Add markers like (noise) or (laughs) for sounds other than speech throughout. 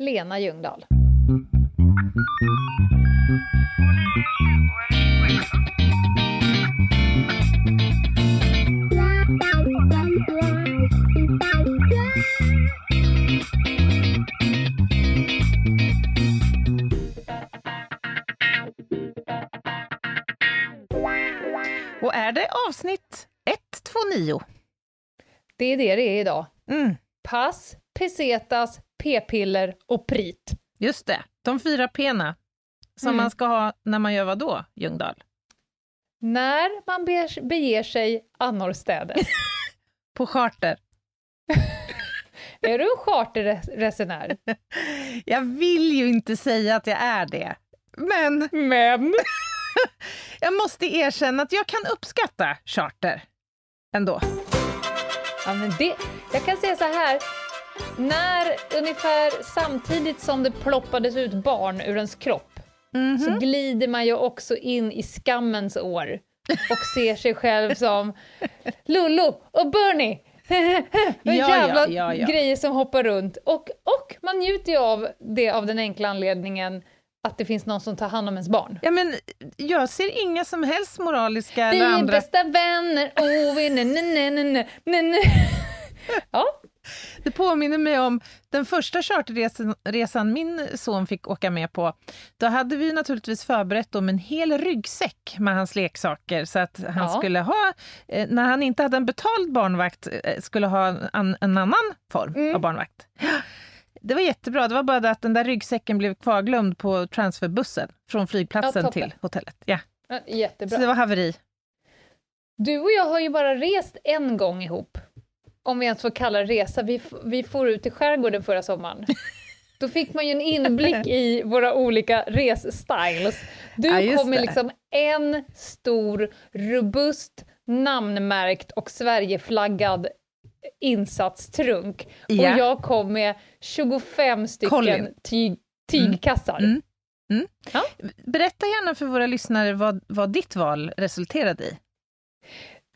Lena Ljungdahl. Och är det avsnitt 129? Det är det det är idag. Mm, Pass, pesetas, p-piller och prit. just det, de fyra pena som Mm. man ska ha när man gör vad då, Ljungdahl? När man beger, beger sig annorstädes. (laughs) På charter. är du en charterresenär? (laughs) Jag vill ju inte säga att jag är det, men Men! (laughs) jag måste erkänna att jag kan uppskatta charter ändå. Ja, men det, jag kan säga så här. När ungefär samtidigt som det ploppades ut barn ur ens kropp Mhm. så glider man ju också in i skammens år och ser sig själv som Lollo och Bernie. (laughs) Ja, jävla ja, ja, ja. grejer som hoppar runt. Och, och man njuter ju av det av den enkla anledningen att det finns någon som tar hand om ens barn. Ja, men jag ser inga som helst moraliska Vi eller är andra... bästa vänner, oh vi ne, ne, ne, ne, ne, ne. Ja, Det påminner mig om den första charterresan resan min son fick åka med på. Då hade vi naturligtvis förberett om en hel ryggsäck med hans leksaker så att han Ja. skulle ha, eh, när han inte hade en betald barnvakt, eh, skulle ha en, en annan form Mm. av barnvakt. Det var jättebra, det var bara det att den där ryggsäcken blev kvarglömd på transferbussen från flygplatsen Ja, till hotellet. Ja. ja, Så jättebra. det var haveri. Du och jag har ju bara rest en gång ihop. Om vi ens får kalla resa. Vi, vi får ut i skärgården förra sommaren. Då fick man ju en inblick i våra olika resstyles. Du Ja, kom med liksom en stor, robust, namnmärkt och Sverigeflaggad insatstrunk. Ja. Och jag kom med 25 stycken Colin. tyg, tygkassar. Mm. Mm. Ja. Berätta gärna för våra lyssnare vad, vad ditt val resulterade i.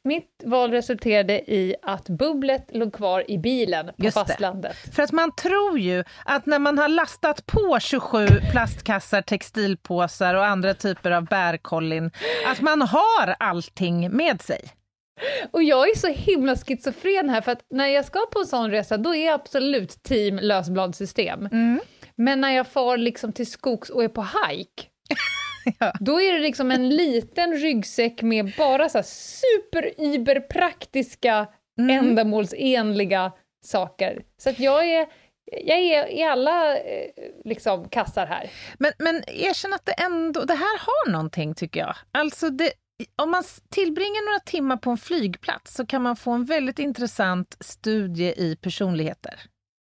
Mitt val resulterade i att bubblet låg kvar i bilen på Just det. fastlandet. För att man tror ju att när man har lastat på 27 plastkassar, textilpåsar och andra typer av bärkollin, att man har allting med sig. Och jag är så himla schizofren här, för att när jag ska på en sån resa, då är jag absolut team lösbladssystem. Mm. Men när jag far liksom till skogs och är på hike, (laughs) Ja. då är det liksom en liten ryggsäck med bara så här super praktiska Mm. ändamålsenliga saker. Så att jag är, jag är i alla eh, liksom, kassar här. Men, men erkänn att det ändå, det här har någonting tycker jag. Alltså det, om man tillbringar några timmar på en flygplats så kan man få en väldigt intressant studie i personligheter.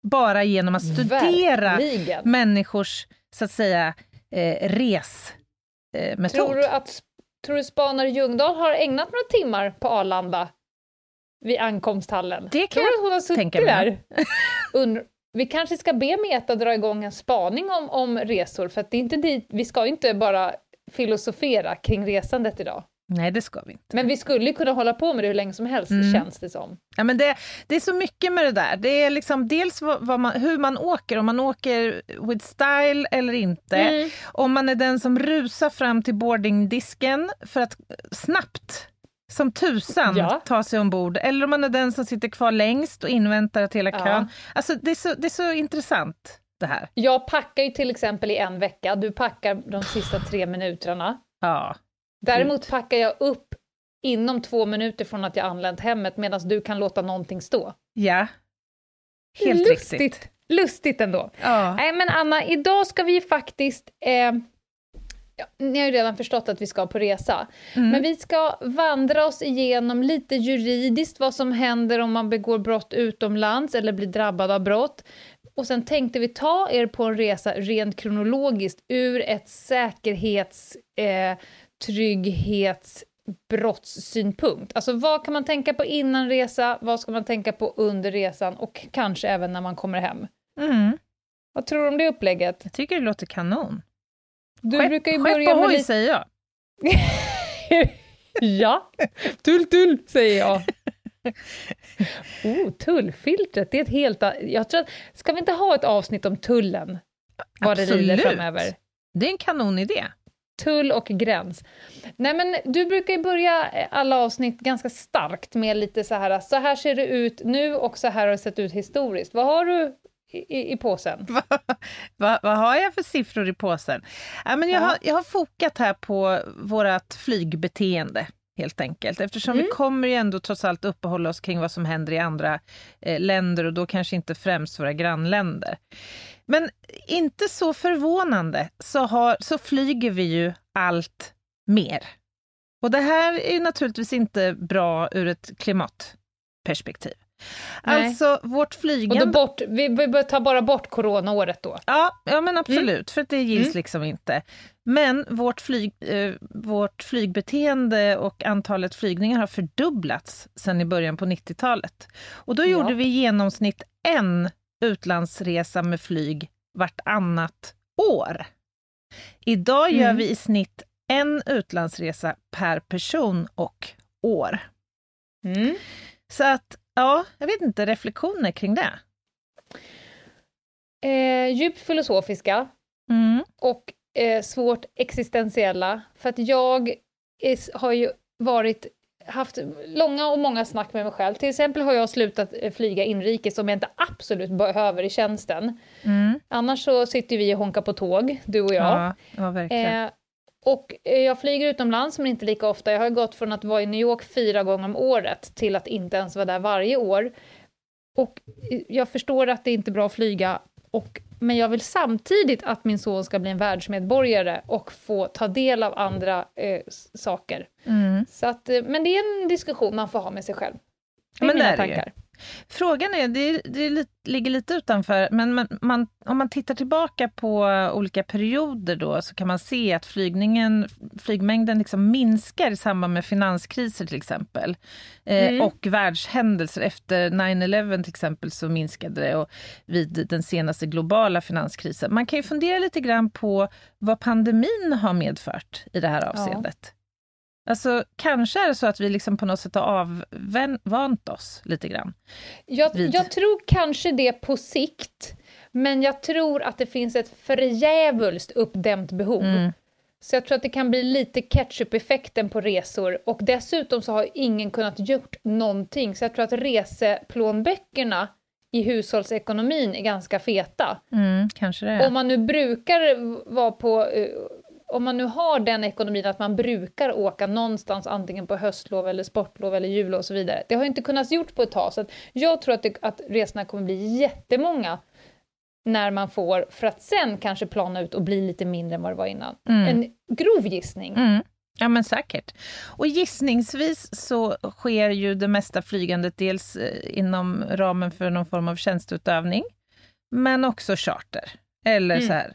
Bara genom att studera Verkligen. människors, så att säga, eh, res eh, metod. Tror du att tror du spanare Ljungdahl har ägnat några timmar på Arlanda vid ankomsthallen? Det kan tror du att hon har suttit där? (laughs) Und- vi kanske ska be Meta dra igång en spaning om, om resor, för det är inte dit, vi ska inte bara filosofera kring resandet idag. Nej, det ska vi inte. Men vi skulle kunna hålla på med det hur länge som helst, Mm. känns det som. Ja, men det, det är så mycket med det där. Det är liksom dels vad, vad man, hur man åker, om man åker with style eller inte. Mm. Om man är den som rusar fram till boardingdisken för att snabbt som tusan Ja. ta sig ombord. Eller om man är den som sitter kvar längst och inväntar att hela Ja. kön... Alltså, det, är så, det är så intressant det här. Jag packar ju till exempel i en vecka, du packar de sista tre minuterna. Ja. Däremot packar jag upp inom två minuter från att jag anlänt hemmet medan du kan låta någonting stå. ja. Helt Lustigt. riktigt. Lustigt ändå. Ja. Nej men Anna, idag ska vi faktiskt... Eh, ja, ni har ju redan förstått att vi ska på resa. Mm. Men vi ska vandra oss igenom lite juridiskt vad som händer om man begår brott utomlands eller blir drabbad av brott. och sen tänkte vi ta er på en resa rent kronologiskt ur ett säkerhets, eh, trygghets, brottssynpunkt. Alltså vad kan man tänka på innan resa, vad ska man tänka på under resan och kanske även när man kommer hem. Mm. Vad tror du om det upplägget? Jag tycker det låter kanon. Du skepp, brukar ju skepp börja med lite... säger jag. (laughs) ja, tull tull, säger jag. (laughs) Oh, tullfiltret, det är ett helt... Jag tror att, ska vi inte ha ett avsnitt om tullen? Vad det Absolut. framöver? Det är en kanonidé. Tull och gräns. Nej men du brukar ju börja alla avsnitt ganska starkt med lite så här, så här ser det ut nu och så här har det sett ut historiskt. Vad har du i, i, påsen? (laughs) Vad vad har jag för siffror i påsen? Ja, men jag, Ja. har, jag har fokat här på vårt flygbeteende helt enkelt. Eftersom Mm. vi kommer ju ändå trots allt uppehålla oss kring vad som händer i andra eh, länder och då kanske inte främst våra grannländer. Men inte så förvånande så, har, så flyger vi ju allt mer. Och det här är naturligtvis inte bra ur ett klimatperspektiv. Nej. Alltså vårt Och flygande... då bort, vi vi bör ta bara bort coronaåret då. Ja, ja men absolut, för att det gills Mm. liksom inte. Men vårt, flyg, eh, vårt flygbeteende och antalet flygningar har fördubblats sedan i början på 90-talet. Och då Ja. gjorde vi i genomsnitt en utlandsresa med flyg vartannat år. Idag gör Mm. vi i snitt en utlandsresa per person och år. Mm. Så att, ja, jag vet inte, reflektioner kring det? Eh, djupt filosofiska Mm. och eh, svårt existentiella. För att jag är, har ju varit haft långa och många snack med mig själv. Till exempel har jag slutat eh, flyga inrikes om jag inte absolut behöver i tjänsten. Mm. Annars så sitter vi och honkar på tåg, du och jag. Ja, ja, verkligen. Eh, och eh, jag flyger utomlands, men inte lika ofta. Jag har gått från att vara i New York fyra gånger om året till att inte ens vara där varje år. Och eh, jag förstår att det inte är bra att flyga, och, men jag vill samtidigt att min son ska bli en världsmedborgare och få ta del av andra eh, saker. Mm. Så att, eh, men det är en diskussion man får ha med sig själv. Det är Men det mina är det ju. tankar. Frågan är, det, det li- ligger lite utanför, men man, man, om man tittar tillbaka på olika perioder då så kan man se att flygningen, flygmängden liksom minskar i samband med finanskriser till exempel. Eh, Mm. Och världshändelser. Efter 9-11 till exempel så minskade det och vid den senaste globala finanskrisen. Man kan ju fundera lite grann på vad pandemin har medfört i det här avseendet. Alltså kanske är det så att vi liksom på något sätt har avvant oss lite grann. Jag, jag tror kanske det på sikt, men jag tror att det finns ett förjävulst uppdämt behov. Mm. Så jag tror att det kan bli lite ketchup-effekten på resor och dessutom så har ingen kunnat gjort någonting. Så jag tror att reseplånböckerna i hushållsekonomin är ganska feta. Mm, kanske det är. Om man nu brukar vara på... Om man nu har den ekonomin att man brukar åka någonstans antingen på höstlov eller sportlov eller jullov och så vidare. Det har ju inte kunnat gjort på ett tag så jag tror att, det, att resorna kommer bli jättemånga när man får, för att sen kanske plana ut och bli lite mindre än vad det var innan. Mm. En grov gissning. Mm. Ja men säkert. Och gissningsvis så sker ju det mesta flygandet dels eh, inom ramen för någon form av tjänsteutövning, men också charter. Eller Mm. så här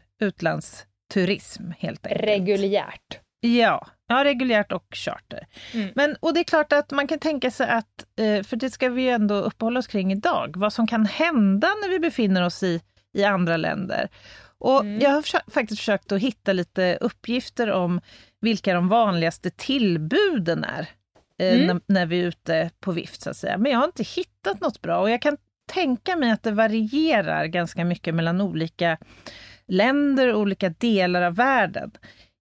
utlandsturism helt enkelt. Reguljärt. Ja, ja, reguljärt och charter. Mm. Men, och det är klart att man kan tänka sig att, eh, för det ska vi ju ändå uppehålla oss kring idag, vad som kan hända när vi befinner oss i, i andra länder. Och Mm. Jag har faktiskt försökt att hitta lite uppgifter om vilka de vanligaste tillbuden är eh, Mm. när, när vi är ute på vift, så att säga. Men jag har inte hittat något bra och jag kan tänka mig att det varierar ganska mycket mellan olika länder och olika delar av världen.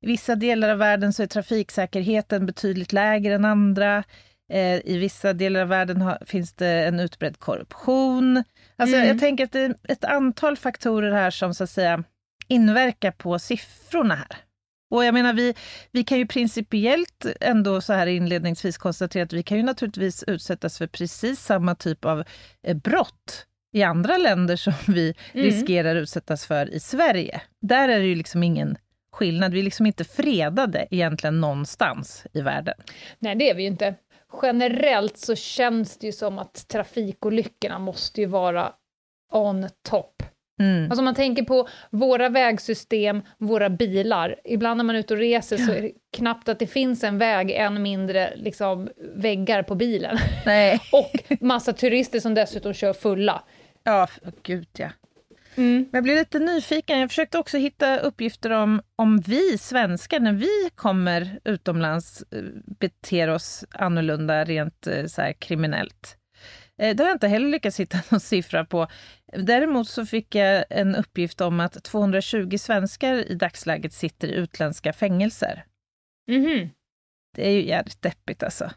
I vissa delar av världen så är trafiksäkerheten betydligt lägre än andra. Eh, I vissa delar av världen har, finns det en utbredd korruption. Alltså Mm. jag tänker att det är ett antal faktorer här som så att säga inverkar på siffrorna här. Och jag menar, vi, vi kan ju principiellt ändå så här inledningsvis konstatera att vi kan ju naturligtvis utsättas för precis samma typ av eh, brott i andra länder som (laughs) vi Mm. riskerar utsättas för i Sverige. Där är det ju liksom ingen skillnad. Vi är liksom inte fredade egentligen någonstans i världen. Nej, det är vi ju inte. Generellt så känns det ju som att trafikolyckorna måste ju vara on top. Mm. Alltså om man tänker på våra vägsystem, våra bilar. Ibland när man är ute och reser så är det knappt att det finns en väg, än mindre liksom, väggar på bilen. Nej. (laughs) och massa turister som dessutom kör fulla. Ja, f- gud ja. Mm. Men jag blev lite nyfiken. Jag försökte också hitta uppgifter om, om vi svenskar, när vi kommer utomlands, eh, beter oss annorlunda rent eh, så här, kriminellt. Eh, Det har jag inte heller lyckats hitta (laughs) någon siffra på. Däremot så fick jag en uppgift om att 220 svenskar i dagsläget sitter i utländska fängelser. Mhm. Det är ju jävligt deppigt alltså.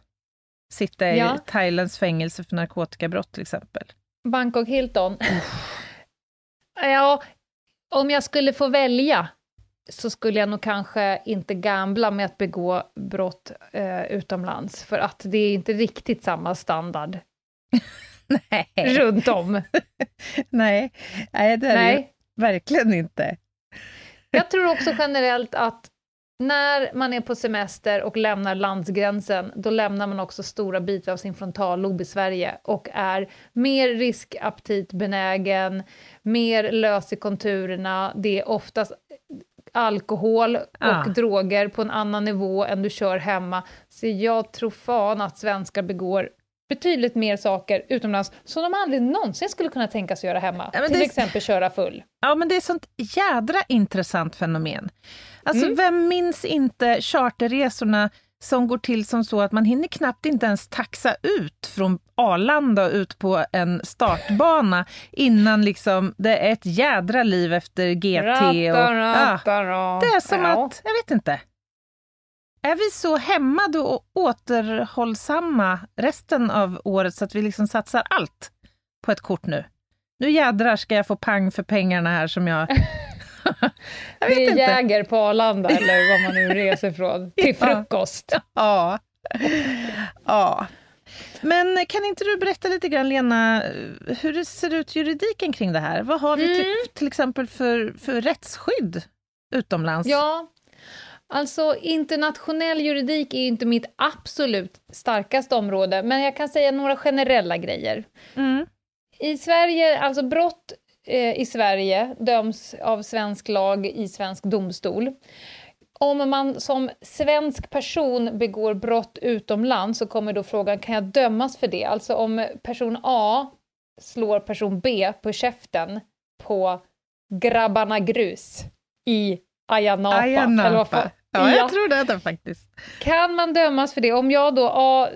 Sitta i Ja. Thailands fängelse för narkotikabrott till exempel. Bangkok Hilton. (laughs) ja, om jag skulle få välja så skulle jag nog kanske inte gambla med att begå brott eh, utomlands, för att det är inte riktigt samma standard (laughs) Nej, runt om. (laughs) nej, nej det är det Nej. verkligen inte. Jag tror också generellt att när man är på semester och lämnar landsgränsen, då lämnar man också stora bitar av sin frontallob i Sverige och är mer riskaptitbenägen, mer lös i konturerna. Det är oftast alkohol och Ah. droger på en annan nivå än du kör hemma. Så jag tror fan att svenskar begår betydligt mer saker utomlands som de aldrig någonsin skulle kunna tänka sig göra hemma. Ja, Till exempel köra full. Ja, men det är sånt jädra intressant fenomen. Alltså, Mm. vem minns inte charterresorna som går till som så att man hinner knappt inte ens taxa ut från Arlanda ut på en startbana innan liksom det är ett jädra liv efter GT. Och, ja, det är som att, jag vet inte. Är vi så hämmade och återhållsamma resten av året så att vi liksom satsar allt på ett kort nu? Nu jädrar ska jag få pang för pengarna här som jag... (laughs) (laughs) jag vet det är inte. Jäger på Arlanda eller vad man nu reser från, (laughs) till frukost. Ja. ja. Men kan inte du berätta lite grann, Lena, hur det ser ut juridiken kring det här? Vad har vi till, Mm. till exempel för, för rättsskydd utomlands? Ja, alltså internationell juridik är inte mitt absolut starkaste område, men jag kan säga några generella grejer. Mm. I Sverige, alltså brott eh, i Sverige döms av svensk lag i svensk domstol. Om man som svensk person begår brott utomlands så kommer då frågan, kan jag dömas för det? Alltså om person A slår person B på käften på Grabbarna Grus i Ayia Napa. Ayia eller vad Napa. fan- Ja, Ja. jag tror det det faktiskt. Kan man dömas för det? Om jag då A,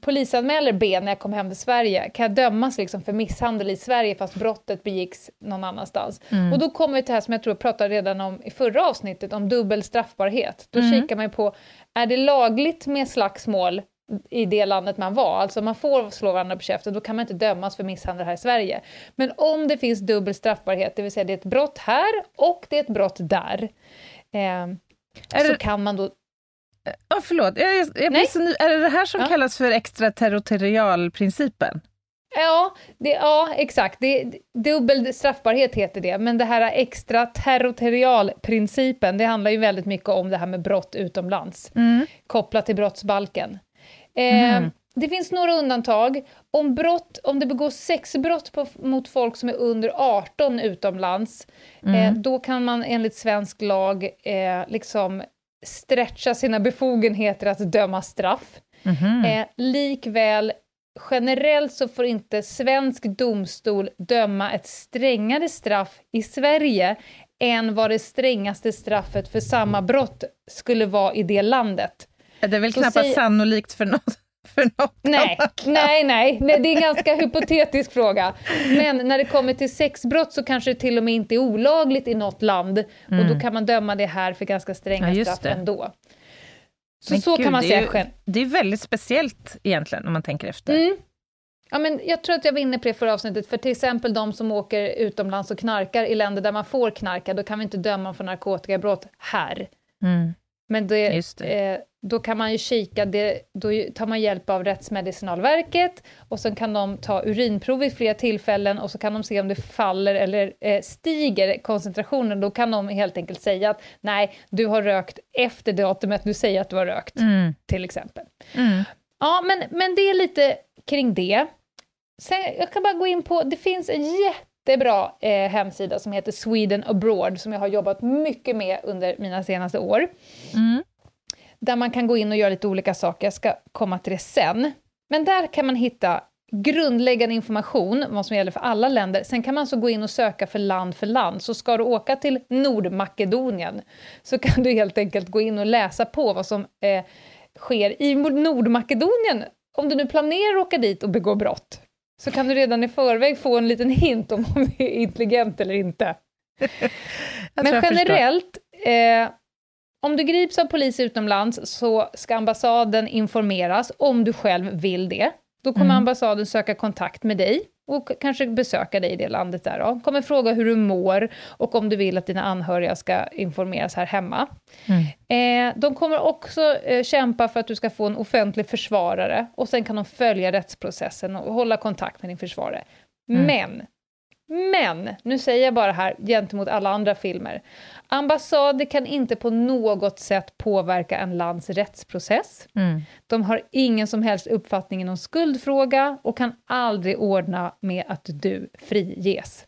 polisanmäler B när jag kom hem till Sverige, kan jag dömas liksom för misshandel i Sverige fast brottet begicks någon annanstans? Och då kommer vi till det här som jag tror jag pratade redan om i förra avsnittet, om dubbel straffbarhet. Då kikar man ju på, är det lagligt med slagsmål i det landet man var, alltså man får slå varandra på käften, då kan man inte dömas för misshandel här i Sverige. Men om det finns dubbel straffbarhet, det vill säga det är ett brott här och det är ett brott där, eh, så det- kan man då Ja, förlåt, jag, jag, jag blir så ny. Är det det här som Ja. kallas för extraterritorialprincipen? Ja, det, ja exakt. Det, dubbel straffbarhet heter det, men det här extraterritorialprincipen, det handlar ju väldigt mycket om det här med brott utomlands, kopplat till brottsbalken. Eh, Det finns några undantag. Om, brott, om det begås sexbrott på, mot folk som är under 18 utomlands, eh, då kan man enligt svensk lag eh, liksom stretcha sina befogenheter att döma straff. Eh, likväl, generellt så får inte svensk domstol döma ett strängare straff i Sverige än vad det strängaste straffet för samma brott skulle vara i det landet. Det är väl Så knappast säg- sannolikt för något, för något Nej, nej, nej, nej, det är en ganska hypotetisk fråga. Men när det kommer till sexbrott så kanske det till och med inte är olagligt i något land och då kan man döma det här för ganska stränga Mm. Ja, straff det. ändå. Så Men så gud, kan man det är säga ju- själv. Det är väldigt speciellt egentligen, om man tänker efter. Mm. Ja, men jag tror att jag var inne på det förra avsnittet, för till exempel de som åker utomlands och knarkar i länder där man får knarka, då kan vi inte döma för narkotikabrott här. Mm. Men det, Just det. Eh, då kan man ju kika, det, då tar man hjälp av Rättsmedicinalverket och sen kan de ta urinprov vid flera tillfällen och så kan de se om det faller eller eh, stiger koncentrationen. Då kan de helt enkelt säga att nej, du har rökt efter datumet du säger att du har rökt, Mm. till exempel. Mm. Ja, men, men det är lite kring det. Sen, jag kan bara gå in på, det finns en jättebra eh, hemsida som heter Sweden Abroad, som jag har jobbat mycket med under mina senaste år. Mm. Där man kan gå in och göra lite olika saker, jag ska komma till det sen. Men där kan man hitta grundläggande information, vad som gäller för alla länder. Sen kan man så gå in och söka för land för land. Så ska du åka till Nordmakedonien så kan du helt enkelt gå in och läsa på vad som eh, sker i Nordmakedonien. Om du nu planerar att åka dit och begå brott så kan du redan i förväg få en liten hint om om du är intelligent eller inte. (laughs) Men generellt, eh, om du grips av polis utomlands så ska ambassaden informeras om du själv vill det. Då kommer Mm. ambassaden söka kontakt med dig och kanske besöka dig i det landet där. Då. Kommer fråga hur du mår och om du vill att dina anhöriga ska informeras här hemma. Mm. Eh, de kommer också eh, kämpa för att du ska få en offentlig försvarare och sen kan de följa rättsprocessen och hålla kontakt med din försvarare. Mm. Men, men, nu säger jag bara här gentemot alla andra filmer, ambassader kan inte på något sätt påverka en lands rättsprocess. Mm. De har ingen som helst uppfattning i någon skuldfråga och kan aldrig ordna med att du friges.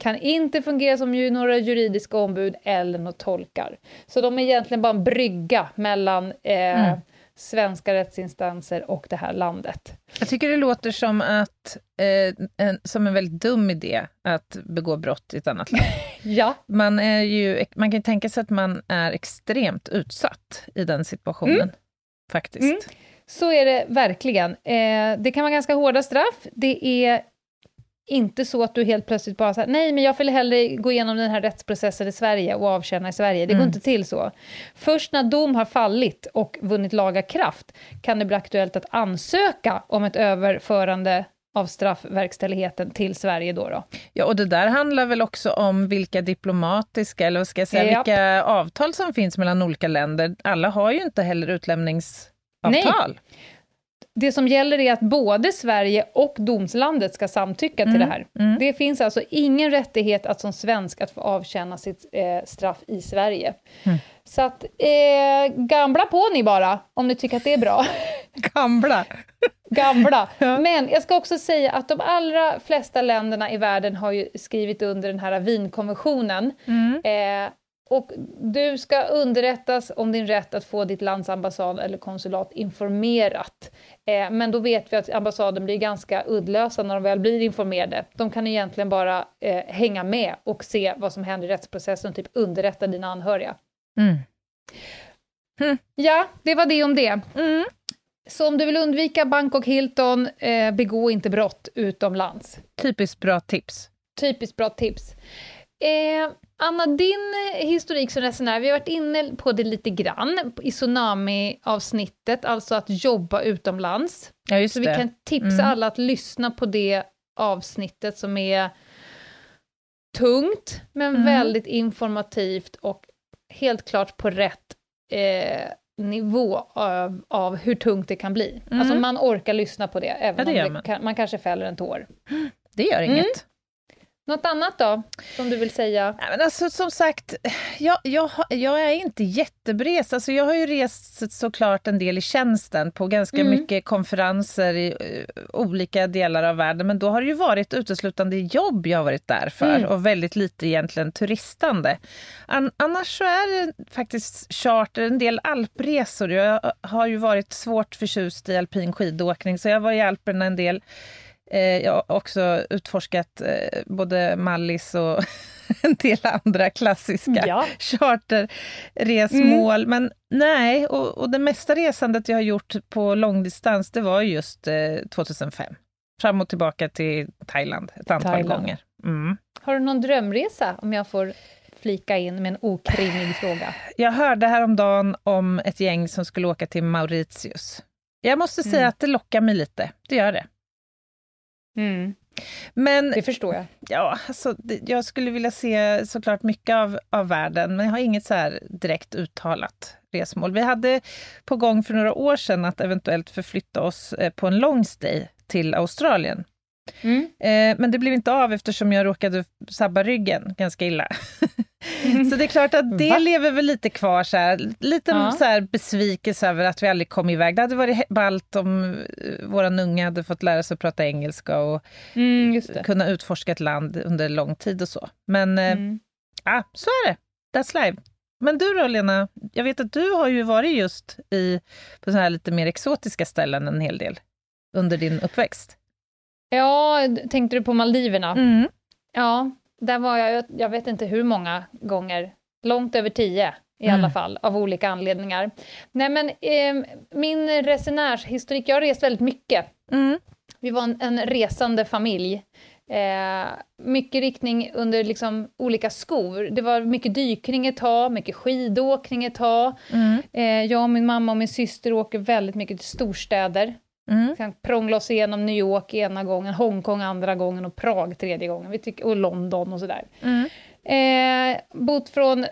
Kan inte fungera som några juridiska ombud eller några tolkar. Så de är egentligen bara en brygga mellan eh, Mm. Svenska rättsinstanser och det här landet. Jag tycker det låter som, att, eh, en, som en väldigt dum idé att begå brott i ett annat land. (laughs) Ja, Man, är ju, man kan tänka sig att man är extremt utsatt i den situationen. Faktiskt. Mm. så är det verkligen. Eh, det kan vara ganska hårda straff. Det är inte så att du helt plötsligt bara säger nej men jag vill hellre gå igenom den här rättsprocessen i Sverige och avtjäna i Sverige. Det går Mm. inte till så. Först när dom har fallit och vunnit laga kraft kan det bli aktuellt att ansöka om ett överförande av straffverkställigheten till Sverige då. då. Ja, och det där handlar väl också om vilka diplomatiska, eller vad ska jag säga, Japp. vilka avtal som finns mellan olika länder. Alla har ju inte heller utlämningsavtal. Det som gäller är att både Sverige och domslandet ska samtycka till det här. mm. Det finns alltså ingen rättighet att som svensk att få avtjäna sitt eh, straff i Sverige. Mm. Så att, eh, gamla på ni bara, om ni tycker att det är bra. (laughs) Gamla. (laughs) Ja. Men jag ska också säga att de allra flesta länderna i världen har ju skrivit under den här Wienkonventionen. Mm. Eh, och du ska underrättas om din rätt att få ditt lands ambassad eller konsulat informerat. Eh, men då vet vi att ambassaden blir ganska uddlösa när de väl blir informerade. De kan egentligen bara eh, hänga med och se vad som händer i rättsprocessen och typ underrätta dina anhöriga. Mm. Ja, det var det om det. Mm. Så om du vill undvika Bangkok Hilton, eh, begå inte brott utomlands. Typiskt bra tips. Typiskt bra tips. Eh, Anna, din eh, historik som resenär, vi har varit inne på det lite grann i Tsunami-avsnittet, alltså att jobba utomlands. Ja, just Så det. vi kan tipsa Mm. alla att lyssna på det avsnittet som är tungt, men Mm. väldigt informativt och helt klart på rätt eh, nivå av, av hur tungt det kan bli. Mm. Alltså man orkar lyssna på det, även Ja, det om det man. kan, man kanske fäller en tår. Det gör Mm. inget. Något annat då, som du vill säga? Nej, men alltså, som sagt, jag, jag, jag är inte jättebres. Alltså, jag har ju rest såklart en del i tjänsten på ganska Mm. mycket konferenser i eh, olika delar av världen. Men då har det ju varit uteslutande jobb jag har varit där för Mm. och väldigt lite egentligen turistande. An, annars så är det faktiskt charter, en del alpresor. Jag har ju varit svårt förtjust i alpin skidåkning så jag var i Alperna en del. Eh, jag har också utforskat eh, både Mallis och (laughs) en del andra klassiska Ja. charterresmål. Men nej, och, och det mesta resandet jag har gjort på långdistans, det var just eh, 2005. Fram och tillbaka till Thailand ett antal Thailand. gånger. Mm. Har du någon drömresa, om jag får flika in med en okrimmig fråga? Jag hörde häromdagen om ett gäng som skulle åka till Mauritius. Jag måste säga Mm. att det lockar mig lite, det gör det. Men Det förstår jag. Ja, alltså, jag skulle vilja se såklart mycket av, av världen, men jag har inget så här direkt uttalat resmål. Vi hade på gång för några år sedan att eventuellt förflytta oss eh, på en long stay till Australien. Mm. Eh, men det blev inte av eftersom jag råkade sabba ryggen ganska illa. (laughs) så det är klart att det Va? lever väl lite kvar, så här, lite Ja. så här besvikelse över att vi aldrig kom iväg. Det hade varit ballt om eh, våra unga hade fått lära sig att prata engelska och Mm, kunna utforska ett land under lång tid och så. Men eh, Mm. ja, så är det. That's life. Men du då, Lena? Jag vet att du har ju varit just i, på så här lite mer exotiska ställen en hel del under din uppväxt. Ja, tänkte du på Maldiverna? Mm. Ja, där var jag, jag vet inte hur många gånger, långt över tio i Mm. alla fall, av olika anledningar. Nej men, eh, min resenärshistorik, jag har rest väldigt mycket. Mm. Vi var en, en resande familj. Eh, mycket riktning under liksom olika skor. Det var mycket dykning ett tag, mycket skidåkning ett tag. Mm. Eh, jag och min mamma och min syster åker väldigt mycket till storstäder. Mm. kan prångla oss igenom New York ena gången, Hongkong andra gången och Prag tredje gången. Vi tycker, och London och sådär. Mm. Eh, bott från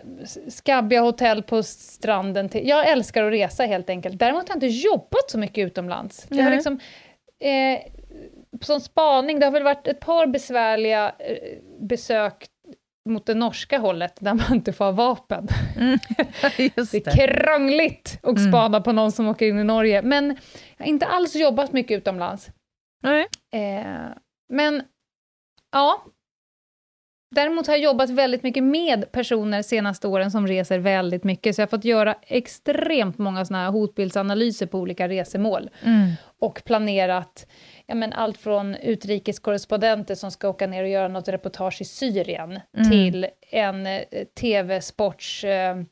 skabbiga hotell på stranden till... Jag älskar att resa helt enkelt. Däremot har jag inte jobbat så mycket utomlands. Jag har Nej. liksom... Eh, som spaning, det har väl varit ett par besvärliga eh, besök mot det norska hållet, där man inte får ha vapen. (laughs) Just Det det. är krångligt att Mm. spana på någon som åker in i Norge. Men jag har inte alls jobbat mycket utomlands. Nej. Eh, men, ja. Däremot har jag jobbat väldigt mycket med personer senaste åren som reser väldigt mycket, så jag har fått göra extremt många såna här hotbildsanalyser på olika resemål. Mm. Och planerat ja, men allt från utrikeskorrespondenter som ska åka ner och göra något reportage i Syrien, Mm. till en eh, tv-sportsredaktion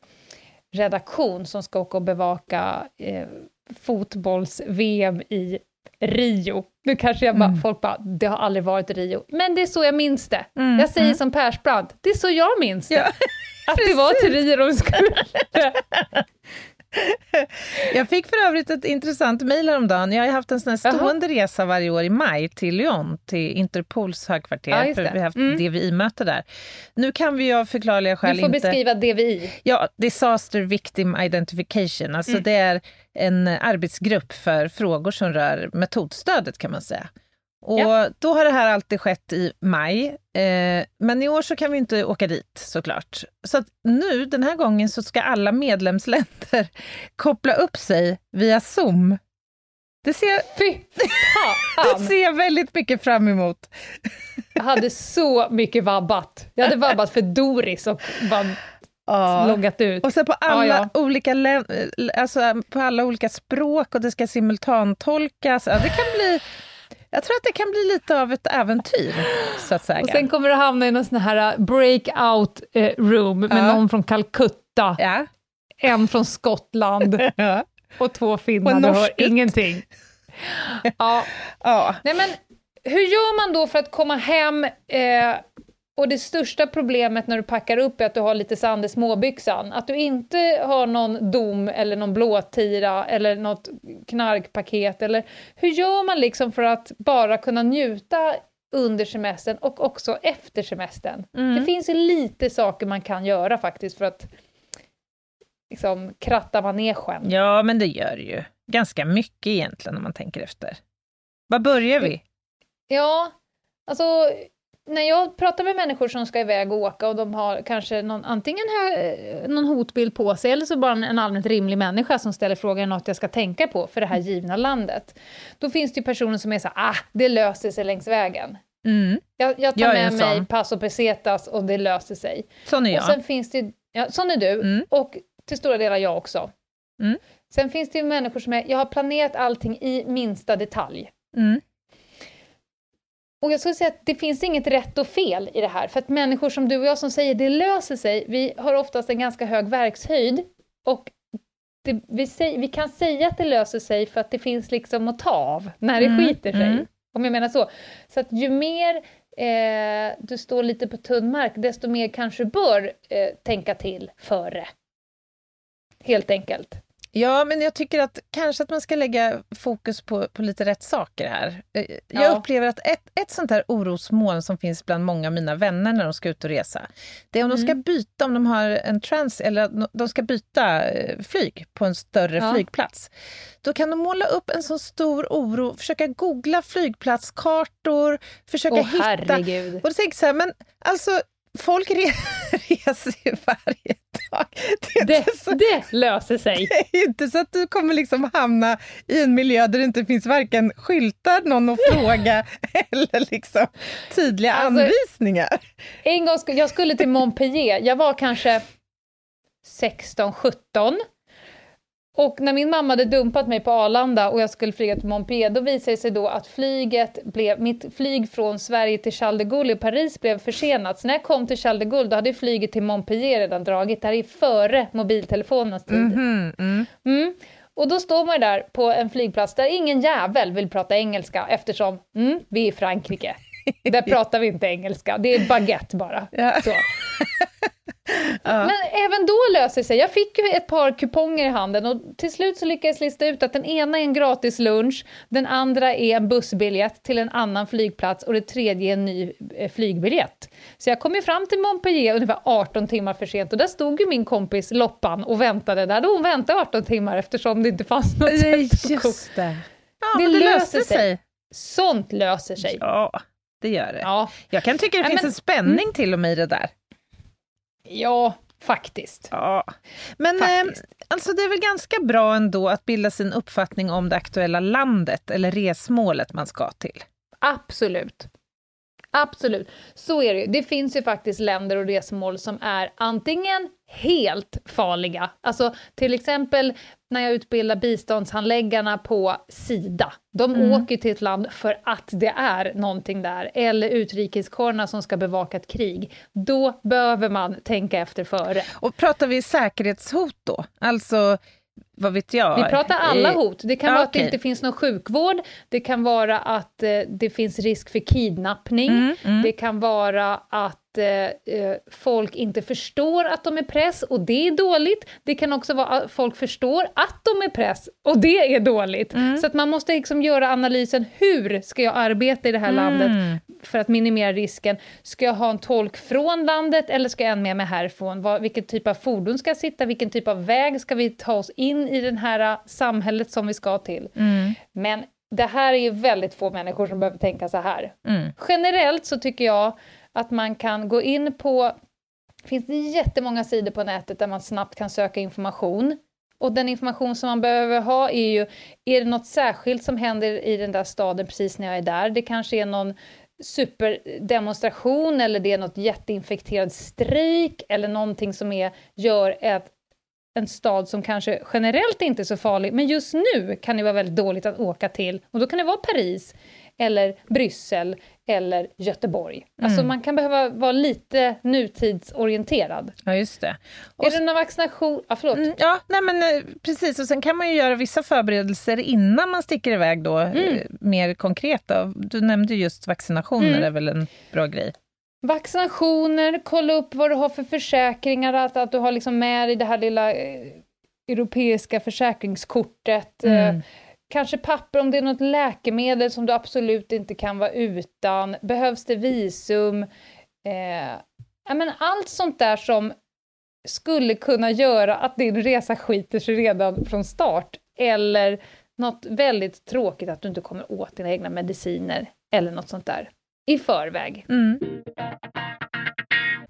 eh, redaktion som ska åka och bevaka eh, fotbolls-VM i Rio. Nu kanske jag bara, Mm. folk bara, det har aldrig varit Rio. Men det är så jag minns det. Mm, Jag säger mm. som Persbrandt, det är så jag minns det. Ja, (laughs) Att det var till Rio de skulle. (laughs) Jag fick för övrigt ett intressant mejl häromdagen. Jag har haft en sån här stående resa varje år i maj till Lyon, till Interpols högkvarter, Ja, för vi har haft Mm. DVI-möte där. Nu kan vi ju av förklarliga skäl Du får inte... beskriva DVI. Ja, Disaster Victim Identification. Alltså Mm. det är en arbetsgrupp för frågor som rör metodstödet kan man säga. Och Ja. då har det här alltid skett i maj, eh, men i år så kan vi inte åka dit såklart. Så att nu, den här gången, så ska alla medlemsländer (laughs) koppla upp sig via Zoom. Det ser, Fy (laughs) det ser jag väldigt mycket fram emot. Jag hade så mycket vabbat. Jag hade vabbat för Doris och bara Ja. loggat ut. Och så på alla, Ja, Olika län, alltså på alla olika språk och det ska simultantolkas. Ja, det kan bli, jag tror att det kan bli lite av ett äventyr, så att säga. Och sen kommer du hamna i någon sån här uh, breakout eh, room med Ja. någon från Calcutta, ja. en från Skottland (laughs) Ja. och två finnar. Och Du hör ingenting. (laughs) Ja. Ja. Nej, men hur gör man då för att komma hem eh, och det största problemet när du packar upp är att du har lite sand i småbyxan. Att du inte har någon dom eller någon blåtira eller något knarkpaket. Eller, hur gör man liksom för att bara kunna njuta under semestern och också efter semestern? Mm. Det finns ju lite saker man kan göra faktiskt för att liksom, kratta manegen. ja, men det gör det ju. Ganska mycket egentligen om man tänker efter. Var börjar vi? Ja, alltså när jag pratar med människor som ska iväg och åka och de har kanske någon, antingen här, någon hotbild på sig eller så bara en, allmänt rimlig människa som ställer frågan något jag ska tänka på för det här givna landet. Då finns det ju personer som är så ah, det löser sig längs vägen. Mm. Jag, jag tar Jag med mig sån. pass och pesetas och det löser sig. Sån är Och jag. sen finns det, ja, sån är du, Mm. och till stora delar jag också. Mm. Sen finns det ju människor som är, jag har planerat allting i minsta detalj. Och jag skulle säga att det finns inget rätt och fel i det här, för att människor som du och jag som säger det löser sig, vi har oftast en ganska hög verkshöjd och det, vi, säger, vi kan säga att det löser sig för att det finns liksom att ta av när det Mm, skiter sig. mm. Om jag menar så. Så att ju mer eh, du står lite på tunn mark, desto mer kanske bör eh, tänka till före. Helt enkelt. Ja, men jag tycker att kanske att man ska lägga fokus på, på lite rätt saker här. Eh, Jag Ja. upplever att ett, ett sånt här orosmoln som finns bland många av mina vänner när de ska ut och resa, det är om de Mm. ska byta, om de har en trans, eller de ska byta eh, flyg på en större Ja. flygplats. Då kan de måla upp en så stor oro, försöka googla flygplatskartor, försöka Åh hitta... herregud. Och då tänker jag så här, men alltså folk re (laughs) reser ju varje dag. Det Det, så, det löser sig. det är inte så att du kommer liksom hamna i en miljö där det inte finns varken skyltar, någon att fråga (laughs) eller liksom tydliga Alltså- anvisningar. En gång sk- jag skulle till Montpellier, jag var kanske 16, 17. Och när min mamma hade dumpat mig på Arlanda och jag skulle flyga till Montpellier, då visade det sig då att flyget blev, mitt flyg från Sverige till Charles de Gaulle i Paris blev försenat. Så när jag kom till Charles de Gaulle, då hade flyget till Montpellier redan dragit. Det här är före mobiltelefonens tid. Mhm, Mm. Och då står man där på en flygplats där ingen jävel vill prata engelska eftersom mm, vi är i Frankrike. Där (laughs) pratar vi inte engelska, det är baguette bara. Ja. Så. (laughs) Men även då löser det sig. Jag fick ju ett par kuponger i handen och till slut så lyckades jag lista ut att den ena är en gratis lunch, den andra är en bussbiljett till en annan flygplats och det tredje är en ny eh, flygbiljett. Så jag kom ju fram till Montpellier ungefär 18 timmar för sent och där stod ju min kompis Loppan och väntade där. Då hon väntade 18 timmar eftersom det inte fanns något sätt att gå. Just det. Ja, Det det löser sig. sig. Sånt löser sig. Ja, det gör det. Ja, Jag kan tycka det Ja, finns men- en spänning till och med i det där. Ja faktiskt. Ja. Men eh, Faktiskt. alltså det är väl ganska bra ändå att bilda sin uppfattning om det aktuella landet eller resmålet man ska till. Absolut. Absolut. Så är det ju. Det finns ju faktiskt länder och resmål som är antingen helt farliga, alltså till exempel när jag utbildar biståndshandläggarna på Sida. De åker till ett land för att det är någonting där, eller utrikeskårerna som ska bevaka ett krig. Då behöver man tänka efter före. Och pratar vi säkerhetshot då? Alltså, vad vet jag? Vi pratar alla Eh, hot. Det kan ja, vara att det inte finns någon sjukvård, det kan vara att eh, det finns risk för kidnappning, Mm, mm. det kan vara att eh, eh, folk inte förstår att de är press och det är dåligt. Det kan också vara att folk förstår att de är press och det är dåligt. Mm. Så att man måste liksom göra analysen, hur ska jag arbeta i det här landet Mm. För att minimera risken? Ska jag ha en tolk från landet eller ska jag en med mig härifrån? Vad, vilken typ av fordon ska jag sitta? Vilken typ av väg ska vi ta oss in i det här äh, samhället som vi ska till? Mm. Men det här är ju väldigt få människor som behöver tänka så här. Mm. Generellt så tycker jag att man kan gå in på... Det finns jättemånga sidor på nätet där man snabbt kan söka information. Och den information som man behöver ha är ju, är det något särskilt som händer i den där staden precis när jag är där? Det kanske är någon superdemonstration eller det är något jätteinfekterad strejk eller någonting som är, gör ett, en stad som kanske generellt inte är så farlig, men just nu kan det vara väldigt dåligt att åka till. Och då kan det vara Paris, eller Bryssel, eller Göteborg. Alltså man kan behöva vara lite nutidsorienterad. Ja, just det. Och är det någon vaccination? Ja, förlåt. Mm, ja, nej men eh, precis. Och sen kan man ju göra vissa förberedelser innan man sticker iväg då, Mm. eh, mer konkreta. Du nämnde just vaccinationer, Mm. är väl en bra grej. Vaccinationer, kolla upp vad du har för försäkringar, att, att du har liksom med dig det här lilla eh, europeiska försäkringskortet. Mm kanske papper om det är något läkemedel som du absolut inte kan vara utan. Behövs det visum? Eh, ja, men allt sånt där som skulle kunna göra att din resa skiter sig redan från start. Eller något väldigt tråkigt att du inte kommer åt dina egna mediciner eller något sånt där i förväg. Mm.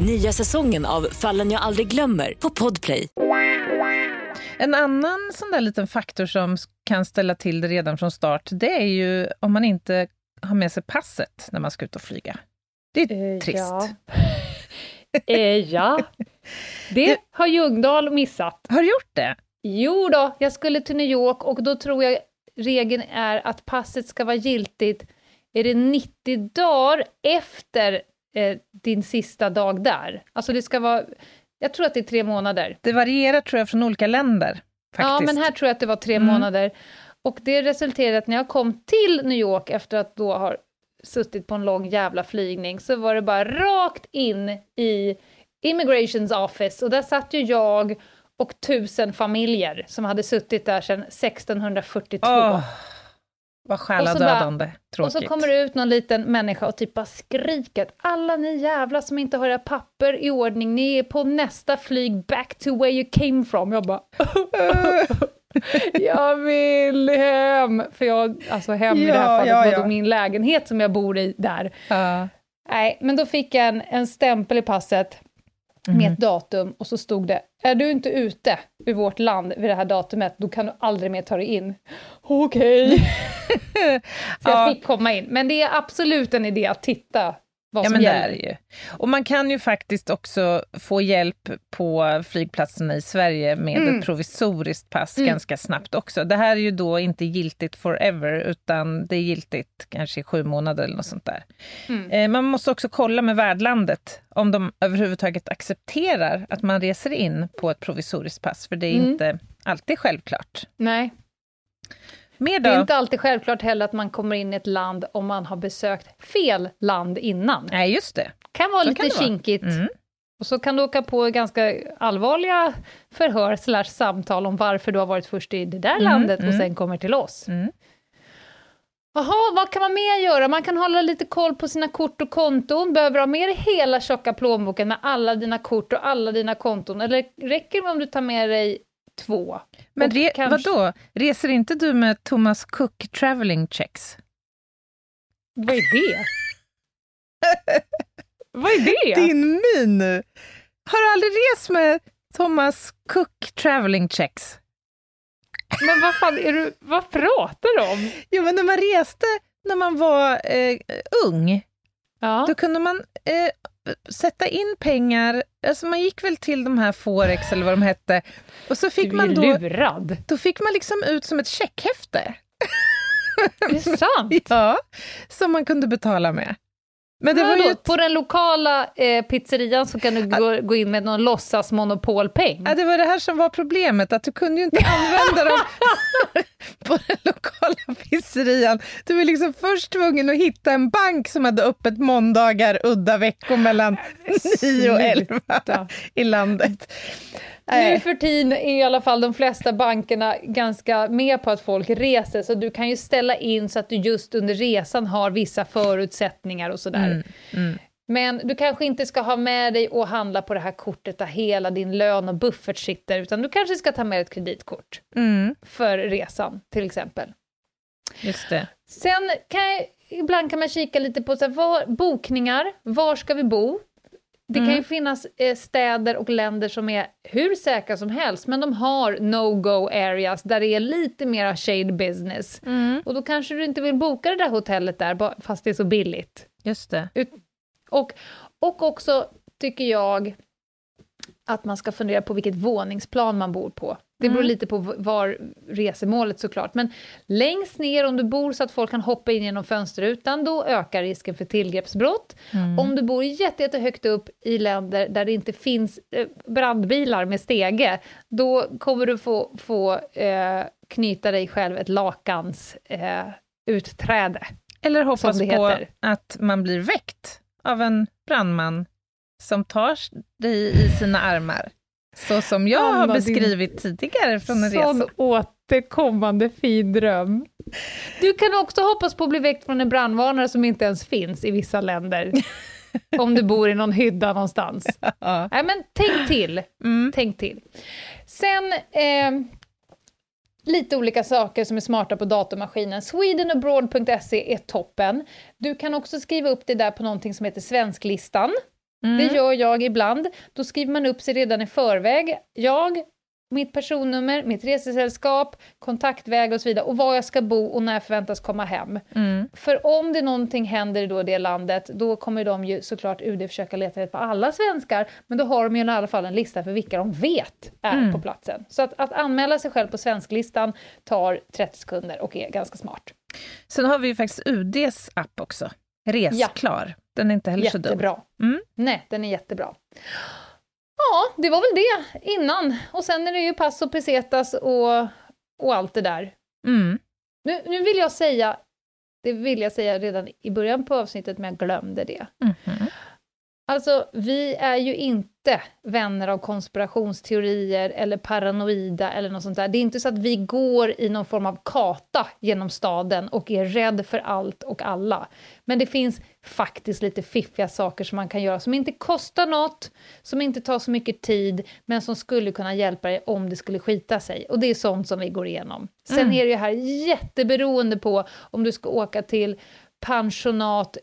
Nya säsongen av Fallen jag aldrig glömmer på Podplay. En annan sån där liten faktor som kan ställa till det redan från start, det är ju om man inte har med sig passet när man ska ut och flyga. Det är Eh, trist. Ja. (laughs) eh, ja. Det har Ljungdahl missat. Har du gjort det? Jo då, jag skulle till New York och då tror jag regeln är att passet ska vara giltigt, är det 90 dagar efter eh, din sista dag där? Alltså det ska vara, jag tror att det är tre månader. Det varierar tror jag från olika länder. Faktiskt. Ja, men här tror jag att det var tre Mm. månader. Och det resulterade att när jag kom till New York efter att då ha suttit på en lång jävla flygning så var det bara rakt in i Immigrations Office och där satt ju jag och tusen familjer som hade suttit där sedan 1642. Åh, vad själadödande Och tråkigt. så kommer det ut någon liten människa och typ bara skriker att alla ni jävla som inte har era papper i ordning, ni är på nästa flyg back to where you came from. Jag bara... (laughs) jag vill hem! För jag, alltså hem i det Ja, här fallet ja, var ja. då min lägenhet som jag bor i där. Ja. Nej, men då fick jag en, en stämpel i passet Mhm. med ett datum och så stod det är du inte ute ur vårt land vid det här datumet, då kan du aldrig mer ta dig in. Okej. (laughs) så jag Ja. fick komma in. Men det är absolut en idé att titta vad Ja, men det gäller. är det ju. Och man kan ju faktiskt också få hjälp på flygplatserna i Sverige med Mm. ett provisoriskt pass Mm. ganska snabbt också. Det här är ju då inte giltigt forever, utan det är giltigt kanske i sju månader eller något sånt där. Mm. Eh, Man måste också kolla med värdlandet om de överhuvudtaget accepterar att man reser in på ett provisoriskt pass, för det är Mm. inte alltid självklart. Nej, Mer det är då? inte alltid självklart heller att man kommer in i ett land om man har besökt fel land innan. Nej, just det. kan vara Så lite kan det vara. kinkigt. Mm. Och så kan du åka på ganska allvarliga förhör slash samtal om varför du har varit först i det där Mm, landet och mm. sen kommer till oss. Mm. Jaha, vad kan man mer göra? Man kan hålla lite koll på sina kort och konton. Behöver ha med dig hela tjocka plånboken med alla dina kort och alla dina konton? Eller räcker det om du tar med dig två? Men re- kanske- vadå? Reser inte du med Thomas Cook Traveling Checks? Vad är det? (laughs) vad är det? Din min nu! Har du aldrig rest med Thomas Cook Traveling Checks? Men vad fan, är du, vad pratar du om? Jo, men när man reste när man var eh, ung, Ja. då kunde man eh, sätta in pengar, alltså man gick väl till de här Forex eller vad de hette, och så fick man då, lurad. då fick man liksom ut som ett checkhäfte. Det är sant. (laughs) Ja, som man kunde betala med. Men det var ju På den lokala eh, pizzerian så kan du gå, gå in med någon låtsas monopolpeng. ja, det var det här som var problemet, att du kunde ju inte (laughs) använda dem på den lokala pizzerian. Du var liksom först tvungen att hitta en bank som hade öppet måndagar udda veckor mellan 9 och 11 Sluta. i landet. Nu Nej. för tiden är i alla fall de flesta bankerna ganska med på att folk reser, så du kan ju ställa in så att du just under resan har vissa förutsättningar och sådär. Mm, mm. Men du kanske inte ska ha med dig och handla på det här kortet där hela din lön och buffert sitter, utan du kanske ska ta med ett kreditkort Mm, för resan, till exempel. just det. Sen kan jag, ibland kan man kika lite på så här, var, bokningar, var ska vi bo? Det kan ju finnas eh, städer och länder som är hur säkra som helst, men de har no-go areas där det är lite mera shade business. Mm, Och då kanske du inte vill boka det där hotellet där, fast det är så billigt. just det. Och, och också tycker jag att man ska fundera på vilket våningsplan man bor på. Det beror Mm. lite på var resemålet såklart, men längst ner om du bor så att folk kan hoppa in genom fönsterrutan, då ökar risken för tillgreppsbrott. Mm. Om du bor jätte, jätte högt upp i länder där det inte finns eh, brandbilar med stege, då kommer du få, få eh, knyta dig själv ett lakans eh, utträde. Eller hoppas på att man blir väckt av en brandman som tar dig i sina armar. Så som jag har Anna, din- beskrivit tidigare från en Sån resa. återkommande fin dröm. Du kan också hoppas på att bli väckt från en brandvarnare som inte ens finns i vissa länder. (laughs) om du bor i någon hydda någonstans. (laughs) Ja. Nej, men tänk till. Mm. Tänk till. Sen, eh, lite olika saker som är smarta på datormaskinen. Swedenabroad.se är toppen. Du kan också skriva upp det där på någonting som heter Svensklistan. Mm. Det gör jag ibland. Då skriver man upp sig redan i förväg. Jag, mitt personnummer, mitt resesällskap, kontaktväg och så vidare. Och var jag ska bo och när jag förväntas komma hem. Mm. För om det någonting händer i det landet, då kommer de ju såklart UD försöka leta rätt på alla svenskar, men då har de ju i alla fall en lista för vilka de vet är Mm. på platsen. Så att, att anmäla sig själv på svensklistan tar 30 sekunder och är ganska smart. Sen har vi ju faktiskt UDs app också, Resklar. Den är inte heller så dum. Jättebra. Mm. Nej, den är jättebra. Ja, det var väl det innan. Och sen är det ju pass och pesetas och, och allt det där. Mm. Nu, nu vill jag säga, det vill jag säga redan i början på avsnittet, men jag glömde det. Mhm. Alltså, vi är ju inte vänner av konspirationsteorier eller paranoida eller något sånt där. Det är inte så att vi går i någon form av kata genom staden och är rädd för allt och alla. Men det finns faktiskt lite fiffiga saker som man kan göra som inte kostar något, som inte tar så mycket tid, men som skulle kunna hjälpa dig om det skulle skita sig. Och det är sånt som vi går igenom. Sen Mm. är det ju här jätteberoende på om du ska åka till pensionat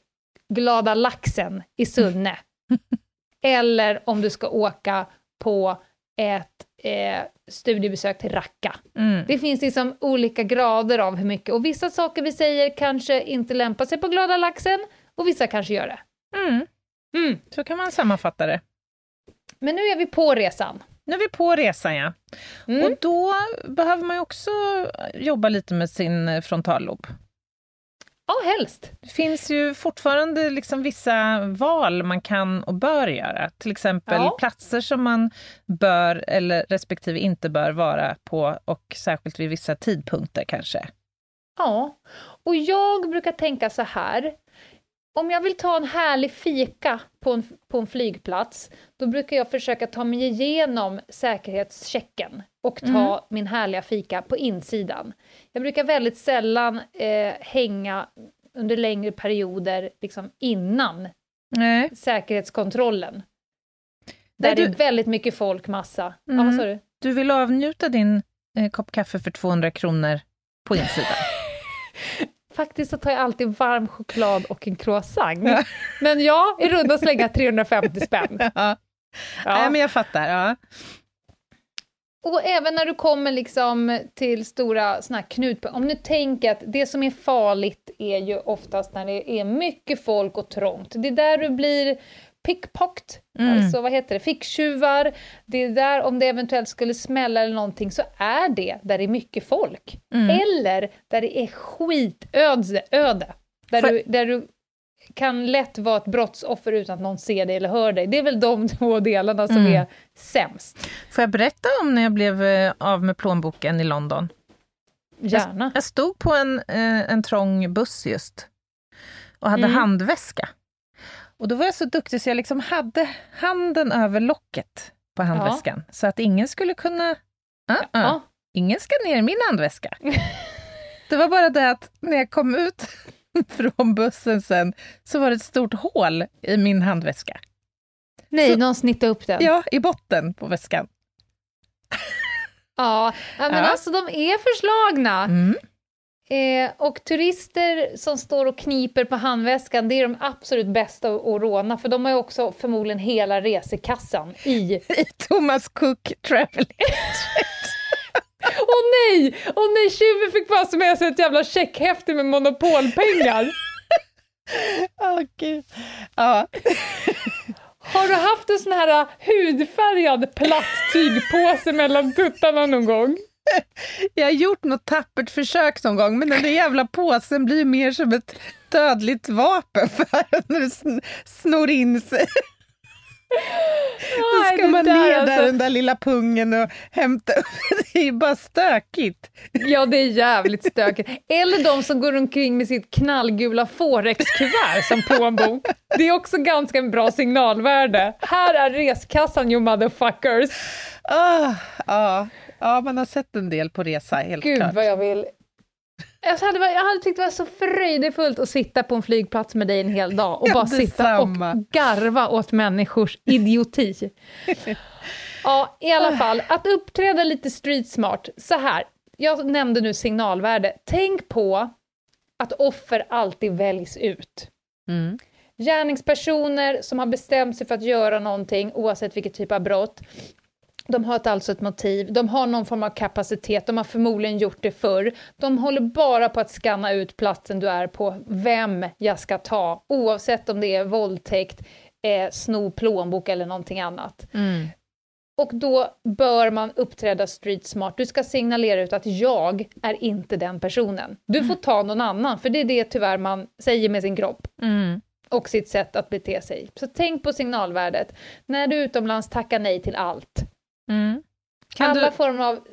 Glada Laxen i Sunne. (laughs) Eller om du ska åka på ett eh, studiebesök till Raqqa. Mm. Det finns liksom olika grader av hur mycket, och vissa saker vi säger kanske inte lämpar sig på Glada Laxen, och vissa kanske gör det. Mm. Mm. Så kan man sammanfatta det. Men nu är vi på resan. Nu är vi på resan, ja. Mm. Och då behöver man ju också jobba lite med sin frontallob. Ja, helst. Det finns ju fortfarande liksom vissa val man kan och bör göra. Till exempel Ja. platser som man bör eller respektive inte bör vara på och särskilt vid vissa tidpunkter kanske. Ja, och jag brukar tänka så här. Om jag vill ta en härlig fika på en, på en flygplats, då brukar jag försöka ta mig igenom säkerhetschecken och ta Mm. min härliga fika på insidan. Jag brukar väldigt sällan eh, hänga under längre perioder liksom innan Nej. säkerhetskontrollen. Nej, Där du- det är väldigt mycket folk, massa. Mm. vad sa du? Du vill avnjuta din eh, kopp kaffe för 200 kronor på insidan. (laughs) Faktiskt så tar jag alltid varm choklad och en croissant. Men ja, i runda slängar 350 spänn. (laughs) ja. Ja. Nej, men jag fattar. Ja. Och även när du kommer liksom till stora såna här knutpunkter, om du tänker att det som är farligt är ju oftast när det är mycket folk och trångt. Det är där du blir pickpocket, Mm. alltså vad heter det, ficktjuvar. Det är där, om det eventuellt skulle smälla eller någonting, så är det där det är mycket folk. Mm. Eller där det är skitöde, öde. Där, För- du, där du kan lätt vara ett brottsoffer utan att någon ser dig eller hör dig. Det är väl de (laughs) två delarna som Mm. är sämst. Får jag berätta om när jag blev eh, av med plånboken i London? Gärna. Jag stod på en, eh, en trång buss just och hade Mm. handväska. Och då var jag så duktig så jag liksom hade handen över locket på handväskan så att ingen skulle kunna... Uh -uh. Ja. Ingen ska ner i min handväska. (laughs) det var bara det att när jag kom ut (laughs) från bussen sen så var det ett stort hål i min handväska. Nej, Så- någon snittade upp den. Ja, i botten på väskan. Ja, ja, men Ja. alltså de är förslagna. Mm. Eh, och turister som står och kniper på handväskan, det är de absolut bästa att, råna, för de har ju också förmodligen hela resekassan i... (laughs) I Thomas Cook Traveling. (laughs) Åh nej! Åh nej, tjuven fick bara med sig ett jävla checkhäfte med monopolpengar. (laughs) Åh, gud. Ja. Har du haft en sån här uh, hudfärgad platt tygpåse mellan tuttarna någon gång? Jag har gjort något tappert försök någon gång, men den där jävla påsen blir mer som ett dödligt vapen för (laughs) när det snor in sig. Då ska man där ner alltså. där den där lilla pungen och hämta upp. (laughs) Det är ju bara stökigt. Ja, det är jävligt stökigt. Eller de som går omkring med sitt knallgula Forex-kuvert som plånbok. Det är också ganska en bra signalvärde. Här är reskassan, you motherfuckers. Ah, ja. ja, man har sett en del på resa, helt Gud klart. vad jag vill... Jag hade, jag hade tyckt det var så fröjdefullt att sitta på en flygplats med dig en hel dag och Ja, bara sitta detsamma. och garva åt människors idioti. (laughs) Ja, i alla fall, att uppträda lite street smart. Så här, jag nämnde nu signalvärde. Tänk på att offer alltid väljs ut. Mm. Gärningspersoner som har bestämt sig för att göra någonting, oavsett vilket typ av brott, de har ett, alltså ett motiv, de har någon form av kapacitet, de har förmodligen gjort det förr. De håller bara på att skanna ut platsen du är på, vem jag ska ta, oavsett om det är våldtäkt, eh, sno plånbok eller någonting annat. Mm. Och då bör man uppträda street smart. Du ska signalera ut att jag är inte den personen. Du får ta någon annan, för det är det tyvärr man säger med sin kropp Mm. och sitt sätt att bete sig. Så tänk på signalvärdet. När du utomlands tackar nej till allt. Mm. Alla du... former av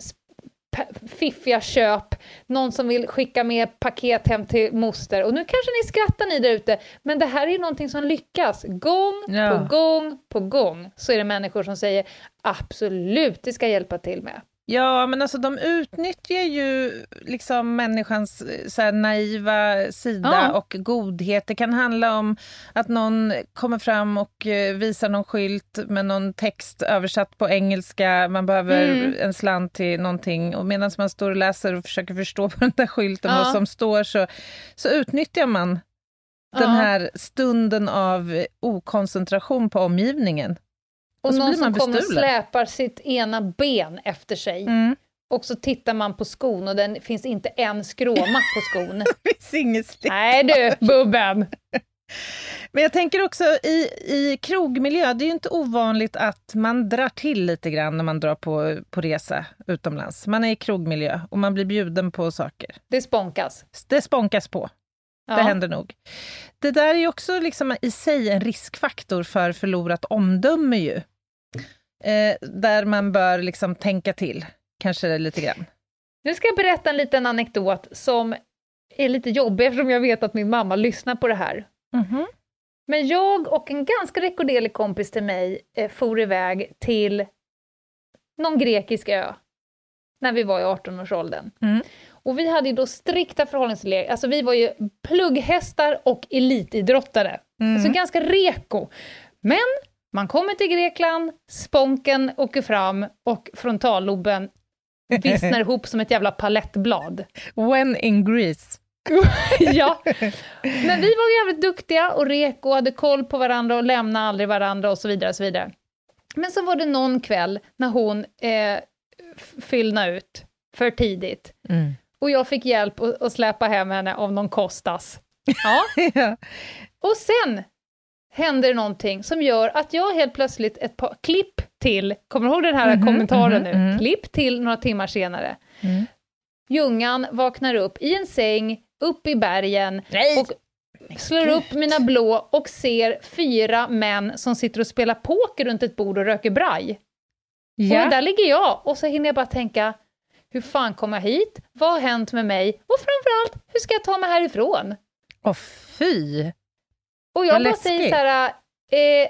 fiffiga köp, någon som vill skicka med paket hem till moster. Och nu kanske ni skrattar ni där ute, men det här är ju någonting som lyckas. Gång Ja. på gång på gång så är det människor som säger absolut, det ska jag hjälpa till med. Ja, men alltså de utnyttjar ju liksom människans eh, så här, naiva sida Ja. och godhet. Det kan handla om att någon kommer fram och eh, visar någon skylt med någon text översatt på engelska. Man behöver Mm. en slant till någonting och medan man står och läser och försöker förstå (laughs) på den där skylten Ja. vad som står så, så utnyttjar man den Ja. här stunden av eh, okoncentration på omgivningen. Och, Och någon som kommer och släpar sitt ena ben efter sig. Mm. Och så tittar man på skon och det finns inte en skråma på skon. (laughs) Det finns inget slick. Nej du, bubben! Men jag tänker också i, i krogmiljö, det är ju inte ovanligt att man drar till lite grann när man drar på, på resa utomlands. Man är i krogmiljö och man blir bjuden på saker. Det spånkas. Det spånkas på, Ja. det händer nog. Det där är ju också liksom i sig en riskfaktor för förlorat omdöme ju. Eh, där man bör liksom tänka till, kanske lite grann. Nu ska jag berätta en liten anekdot som är lite jobbig eftersom jag vet att min mamma lyssnar på det här. Mhm. Men jag och en ganska rekorderlig kompis till mig eh, for iväg till någon grekisk ö när vi var i 18-årsåldern. Mm. Och vi hade ju då strikta förhållningsregler, alltså vi var ju plugghästar och elitidrottare. Mm. Alltså ganska reko. Men man kommer till Grekland, sponken åker fram och frontalloben (laughs) vissnar ihop som ett jävla palettblad. When in Greece. (laughs) ja. (laughs) Men vi var jävligt duktiga och reko, hade koll på varandra och lämnade aldrig varandra och så vidare. Och så vidare. Men så var det någon kväll när hon eh, f- fyllnade ut för tidigt. Mm. Och jag fick hjälp att, att släpa hem henne av någon Kostas. Ja. ja. Och sen händer det någonting som gör att jag helt plötsligt ett par klipp till, kommer du ihåg den här Mhm, kommentaren mhm, nu? mhm. Klipp till några timmar senare. Mm. Ljungan vaknar upp i en säng, upp i bergen, Nej! och slår upp mina blå och ser fyra män som sitter och spelar poker runt ett bord och röker braj. Ja. Och där ligger jag, och så hinner jag bara tänka, hur fan kom jag hit? Vad har hänt med mig? Och framförallt, hur ska jag ta mig härifrån? Åh fy! Och jag bara säger så här, eh,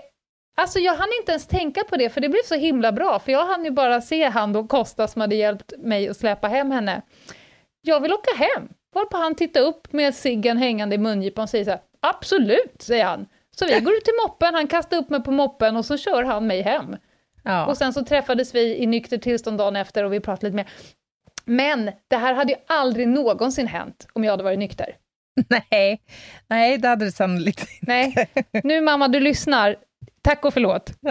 alltså jag hann inte ens tänka på det, för det blev så himla bra, för jag hann ju bara se han då, Costa, som hade hjälpt mig att släpa hem henne. Jag vill åka hem. Varpå han tittar upp med ciggen hängande i mungipan och säger så här, absolut, säger han. Så vi går ut till moppen, han kastar upp mig på moppen och så kör han mig hem. Ja. Och sen så träffades vi i nykter tillstånd dagen efter och vi pratade lite mer. Men det här hade ju aldrig någonsin hänt om jag hade varit nykter. (laughs) Nej. Nej, det hade det sannolikt inte. Nej, nu mamma du lyssnar, tack och förlåt. (laughs)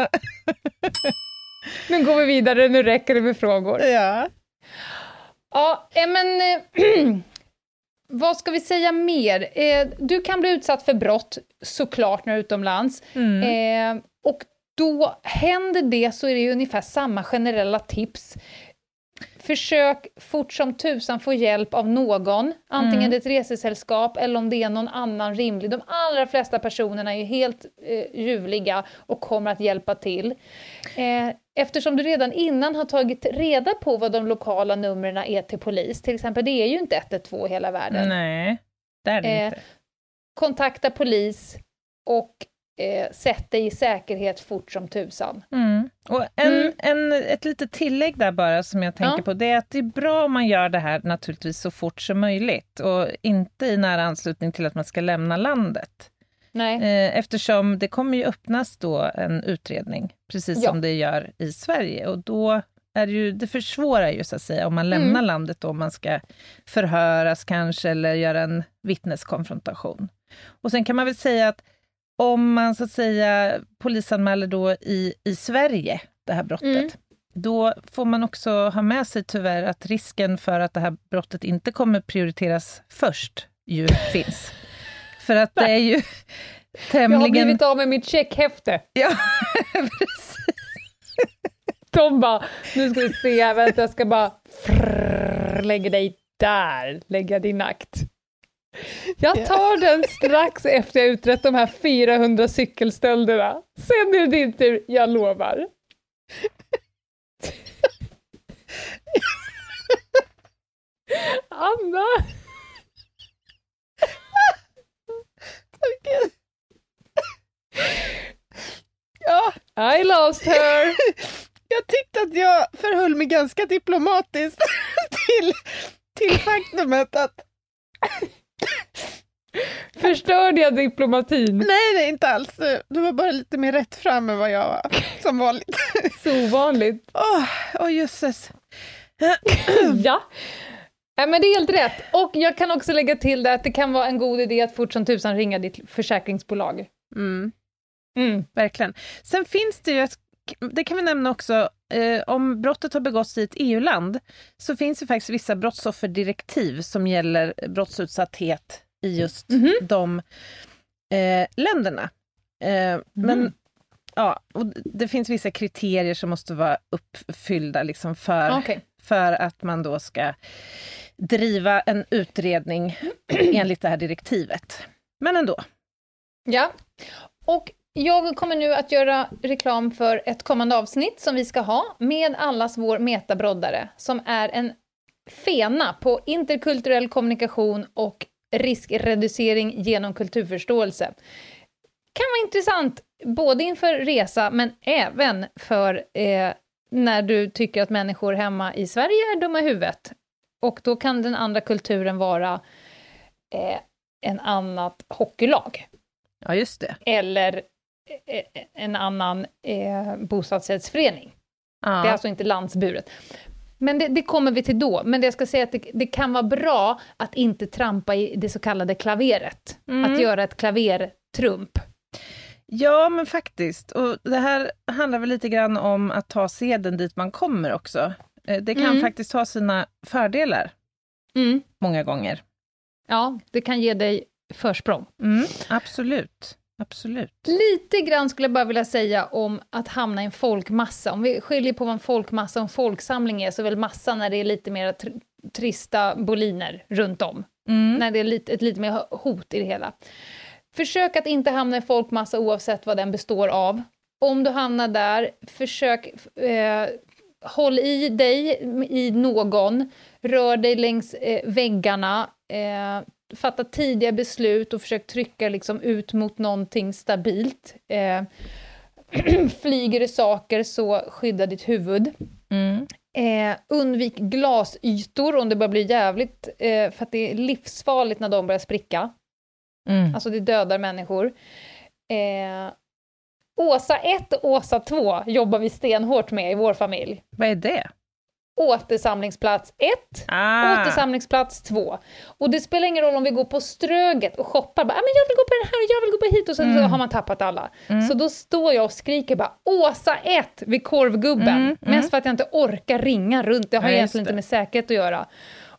nu går vi vidare, nu räcker det med frågor. Ja. Ja, eh, men eh, (clears throat) vad ska vi säga mer? Eh, du kan bli utsatt för brott, såklart, när du är utomlands. Mm. Eh, och då händer det så är det ungefär samma generella tips. Försök fort som tusan få hjälp av någon, antingen Mm. ett resesällskap eller om det är någon annan rimlig. De allra flesta personerna är ju helt eh, ljuvliga och kommer att hjälpa till. Eh, eftersom du redan innan har tagit reda på vad de lokala numren är till polis, till exempel, det är ju inte 112 i hela världen Nej, det är det Eh, inte. kontakta polis och eh, sätt dig i säkerhet fort som tusan. Mm. Och en, Mm. en, ett litet tillägg där bara som jag tänker Ja. på, det är att det är bra om man gör det här naturligtvis så fort som möjligt och inte i nära anslutning till att man ska lämna landet. Nej. Eh, Eftersom det kommer ju öppnas då en utredning, precis Ja. som det gör i Sverige och då är det ju, det försvårar ju så att säga om man lämnar Mm. landet då, om man ska förhöras kanske, eller göra en vittneskonfrontation. Och sen kan man väl säga att om man så att säga polisanmäler då i, i Sverige det här brottet, Mm. då får man också ha med sig tyvärr att risken för att det här brottet inte kommer prioriteras först ju (laughs) finns. För att det är ju Jag tämligen... har blivit av med mitt checkhäfte. Ja, (laughs) precis. De bara, nu ska vi se, vänta jag ska bara lägga dig där, lägga din akt. Jag tar den strax efter jag utrett de här 400 cykelstölderna. Sen är det din tur, jag lovar. (laughs) Anna! Ja, I lost her! jag tyckte att jag förhöll mig ganska diplomatiskt (laughs) till, till faktumet att (laughs) Förstörde jag diplomatin? nej, nej, inte alls. Du var bara lite mer rätt fram än vad jag var, som vanligt. (laughs) Så ovanligt. Åh, oh, jösses. (clears throat) Ja. Nej, men det är helt rätt. Och jag kan också lägga till det att det kan vara en god idé att fort som tusan ringa ditt försäkringsbolag. Mm. Mm. Verkligen. Sen finns det ju, ett, det kan vi nämna också, eh, om brottet har begåtts i ett EU-land, så finns det faktiskt vissa brottsofferdirektiv som gäller brottsutsatthet i just Mhm. de eh, länderna. Eh, Men ja, och det finns vissa kriterier som måste vara uppfyllda liksom för, Okej. för att man då ska driva en utredning (clears throat) enligt det här direktivet. Men ändå. Ja. Och jag kommer nu att göra reklam för ett kommande avsnitt som vi ska ha med allas vår metabroddare, som är en fena på interkulturell kommunikation och riskreducering genom kulturförståelse. Kan vara intressant, både inför resa, men även för eh, när du tycker att människor hemma i Sverige är dumma i huvudet. Och då kan den andra kulturen vara eh, en annat hockeylag Ja, just det. eller en annan eh, bostadsrättsförening. Ja. Det är alltså inte landsburet. Men det, det kommer vi till då. Men det jag ska säga att det, det kan vara bra att inte trampa i det så kallade klaveret. Mm. Att göra ett klavertrump. Ja, men faktiskt. Och det här handlar väl lite grann om att ta seden dit man kommer också. Eh, Det kan Mm. faktiskt ha sina fördelar Mm. många gånger. Ja, det kan ge dig försprång. Mm, absolut. Absolut. Lite grann skulle jag bara vilja säga om att hamna i en folkmassa. Om vi skiljer på vad en folkmassa och en folksamling är, så är väl massa när det är lite mer tr- trista boliner runt om. Mm. När det är lite, ett lite mer hot i det hela. Försök att inte hamna i folkmassa oavsett vad den består av. Om du hamnar där, försök eh, håll i dig i någon, rör dig längs eh, väggarna, eh, fatta tidiga beslut och försök trycka liksom ut mot någonting stabilt. Eh, (clears throat) flyger det saker så skydda ditt huvud. Mm. Eh, undvik glasytor om det börjar bli jävligt, eh, för att det är livsfarligt när de börjar spricka. Mm. Alltså det dödar människor. Eh, Åsa 1 och Åsa 2 jobbar vi stenhårt med i vår familj. Vad är det? Återsamlingsplats 1, Ah. återsamlingsplats 2. Och det spelar ingen roll om vi går på Ströget och shoppar, bara, "Ah, men jag vill gå på den här och jag vill gå på hit och sen så Mm. har man tappat alla. Så då står jag och skriker bara Åsa 1 vid korvgubben. Mm, mm. Mest för att jag inte orkar ringa runt, det har Ja, egentligen inte det. med säkerhet att göra.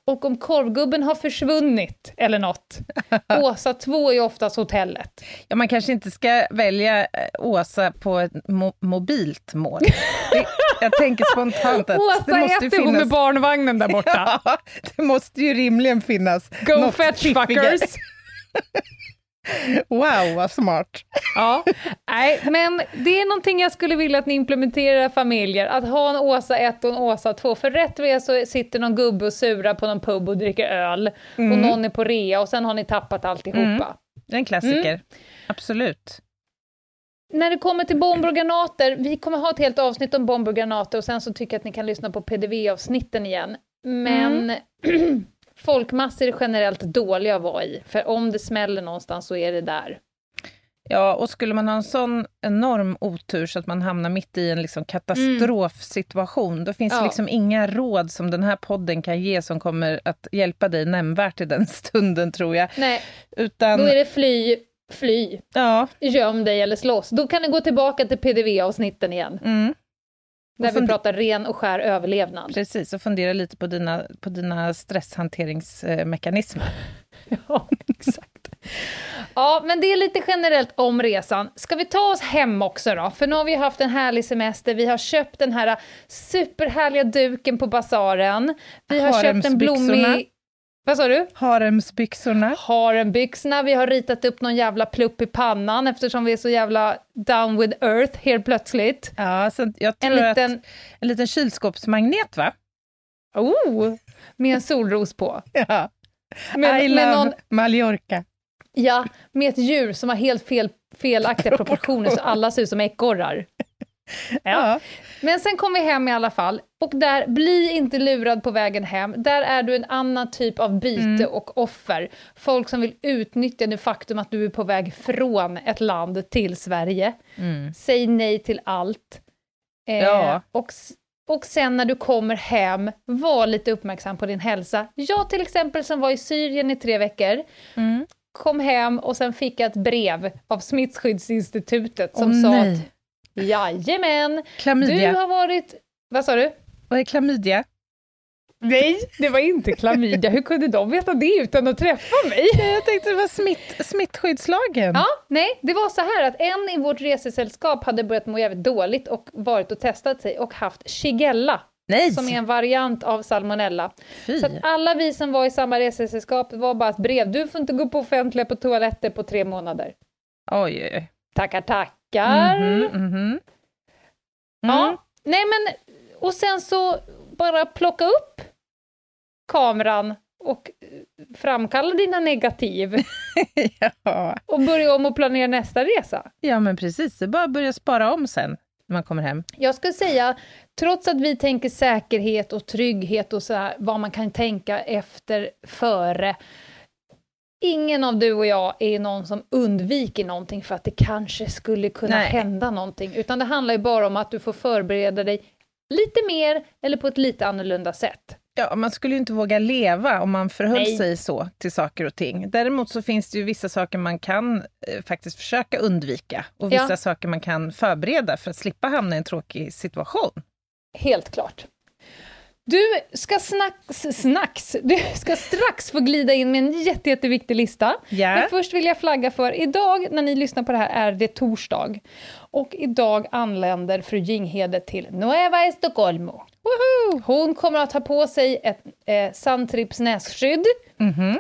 Och om korvgubben har försvunnit eller något, (laughs) Åsa 2 är oftast hotellet. Ja, man kanske inte ska välja eh, Åsa på ett mo- mobilt mål. (laughs) Det, jag tänker spontant att det Åsa måste 1 ju är hon med finnas... barnvagnen där borta. (laughs) Ja, det måste ju rimligen finnas Go fetch fiffigare. fuckers! (laughs) Wow, vad smart. Ja, nej, men det är någonting jag skulle vilja att ni implementerar familjer, att ha en Åsa 1 och en Åsa 2, för rätt vad så sitter någon gubbe och surar på någon pub och dricker öl, och någon är på rea och sen har ni tappat alltihopa. Det är en klassiker. Mm. Absolut. När det kommer till bomber och granater, vi kommer ha ett helt avsnitt om bomber och granater och sen så tycker jag att ni kan lyssna på PDV-avsnitten igen. Men (clears throat) folkmassor är generellt dåliga att vara i, för om det smäller någonstans så är det där. Ja, och skulle man ha en sån enorm otur så att man hamnar mitt i en liksom katastrofsituation, då finns Ja. det liksom inga råd som den här podden kan ge som kommer att hjälpa dig nämnvärt i den (laughs) stunden, tror jag. Nej, Utan, då är det fly, fly, ja, göm dig eller slåss. Då kan du gå tillbaka till PDV-avsnitten igen. mm, Där vi pratar ren och skär överlevnad. precis. Och fundera lite på dina, på dina stresshanteringsmekanismer. (laughs) Ja, exakt. Ja, men det är lite generellt om resan. Ska vi ta oss hem också då? För nu har vi haft en härlig semester. Vi har köpt den här superhärliga duken på basaren. Vi har köpt en blommig... Vad sa du? Haremsbyxorna. Harembyxorna. Vi har ritat upp någon jävla plupp i pannan eftersom vi är så jävla down with earth helt plötsligt. Ja, så jag En tror liten... att en liten kylskåpsmagnet, va? Oh! Med en solros på. (laughs) Ja. I Med, love med någon, Mallorca. ja, med ett djur som har helt fel, felaktiga (laughs) proportioner så alla ser ut som ekorrar. Ja. Men sen kom vi hem i alla fall, och där, bli inte lurad på vägen hem. Där är du en annan typ av byte Mm. och offer. Folk som vill utnyttja det faktum att du är på väg från ett land till Sverige. Mm. Säg nej till allt. Eh, Ja. och, och sen när du kommer hem, var lite uppmärksam på din hälsa. Jag till exempel som var i Syrien i tre veckor, Mm. kom hem och sen fick jag ett brev av Smittskyddsinstitutet som Åh, sa nej. att Jajamän, Klamydia. du har varit... Vad sa du? Vad är klamydia? Nej, det var inte klamydia. Hur kunde de veta det utan att träffa mig? Jag tänkte det var smitt, smittskyddslagen. Ja, nej, det var så här att en i vårt resesällskap hade börjat må jävligt dåligt och varit och testat sig och haft shigella, Nej! som är en variant av salmonella. Fy. Så att alla vi som var i samma resesällskap var bara ett brev. Du får inte gå på offentliga på toaletter på tre månader. Oj, oj, oj. Tackar, tackar. Mhm, mhm. Ja, Mm. nej men, och sen så bara plocka upp kameran och eh, framkalla dina negativ (laughs) ja. och börja om och planera nästa resa. ja, men precis. Det är bara att börja spara om sen när man kommer hem. Jag skulle säga, trots att vi tänker säkerhet och trygghet och så här, vad man kan tänka efter, före, ingen av du och jag är någon som undviker någonting för att det kanske skulle kunna Nej. hända någonting, utan det handlar ju bara om att du får förbereda dig lite mer eller på ett lite annorlunda sätt. Ja, man skulle ju inte våga leva om man förhöll Nej. sig så till saker och ting. Däremot så finns det ju vissa saker man kan eh, faktiskt försöka undvika och vissa Ja. saker man kan förbereda för att slippa hamna i en tråkig situation. Helt klart. Du ska snacks, snacks, du ska strax få glida in med en jätte, jätteviktig lista. Ja. Men först vill jag flagga för, idag när ni lyssnar på det här är det torsdag. Och idag anländer fru Jinghede till Nueva Estocolmo. Woho! Hon kommer att ha på sig ett eh, Suntrips nässkydd Mhm.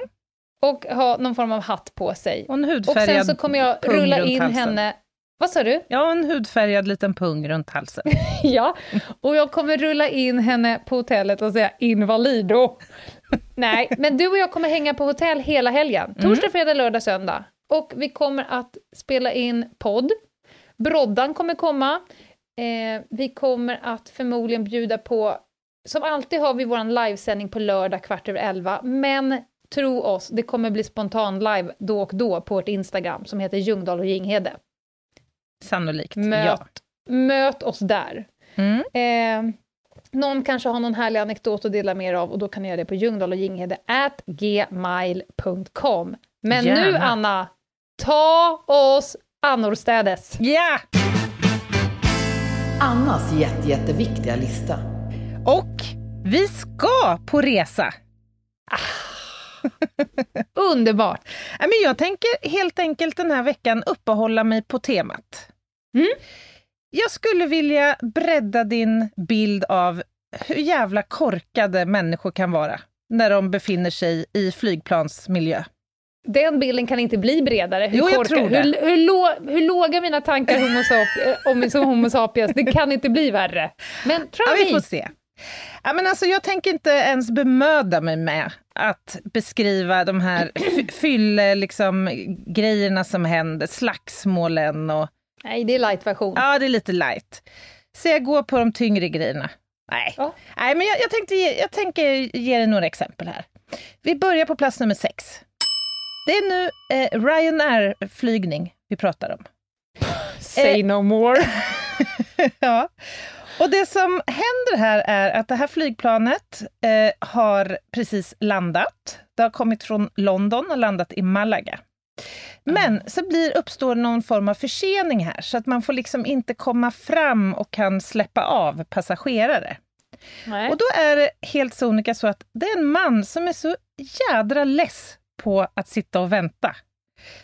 och ha någon form av hatt på sig. Och en Och sen så kommer jag rulla in henne... Vad sa du? Ja, en hudfärgad liten pung runt halsen. (laughs) Ja, och jag kommer rulla in henne på hotellet och säga invalido. Nej, men du och jag kommer hänga på hotell hela helgen. Torsdag, fredag, lördag, söndag. Och vi kommer att spela in podd. Broddan kommer komma. Eh, vi kommer att förmodligen bjuda på... Som alltid har vi vår livesändning på lördag kvart över elva, men tro oss, det kommer bli spontan live då och då på vårt Instagram som heter Ljungdahl och Ginghede. Sannolikt. Möt, Ja. möt oss där. Mm. Eh, någon kanske har någon härlig anekdot att dela med er av och då kan ni göra det på Ljungdahl och Ginghede at gmail.com. Men nu Gärna. Anna, ta oss annorstädes. Ja! Annas jätte, jätteviktiga lista. Och vi ska på resa. (laughs) Underbart! Nej, men jag tänker helt enkelt den här veckan uppehålla mig på temat. Mm. Jag skulle vilja bredda din bild av hur jävla korkade människor kan vara när de befinner sig i flygplansmiljö. Den bilden kan inte bli bredare. Hur, Jo, jag korkad- tror det. hur, hur, hur låga mina tankar homo om som homo sapiens, det kan inte bli värre. Men try Ja, vi får se. Ja, men alltså, jag tänker inte ens bemöda mig med att beskriva de här fylle, liksom, grejerna som händer, slagsmålen och... Nej, det är light-version. Ja, det är lite light. Så jag går på de tyngre grejerna. Nej, Ja. Nej men jag, jag, tänkte jag tänker ge dig några exempel här. Vi börjar på plats nummer sex. Det är nu eh, Ryanair-flygning vi pratar om. (laughs) Say Eh, no more. (laughs) ja. Och det som händer här är att det här flygplanet eh, har precis landat. Det har kommit från London och landat i Malaga. Men så blir, uppstår någon form av försening här, så att man får liksom inte komma fram och kan släppa av passagerare. Nej. Och då är det helt sonika så att det är en man som är så jädra less på att sitta och vänta.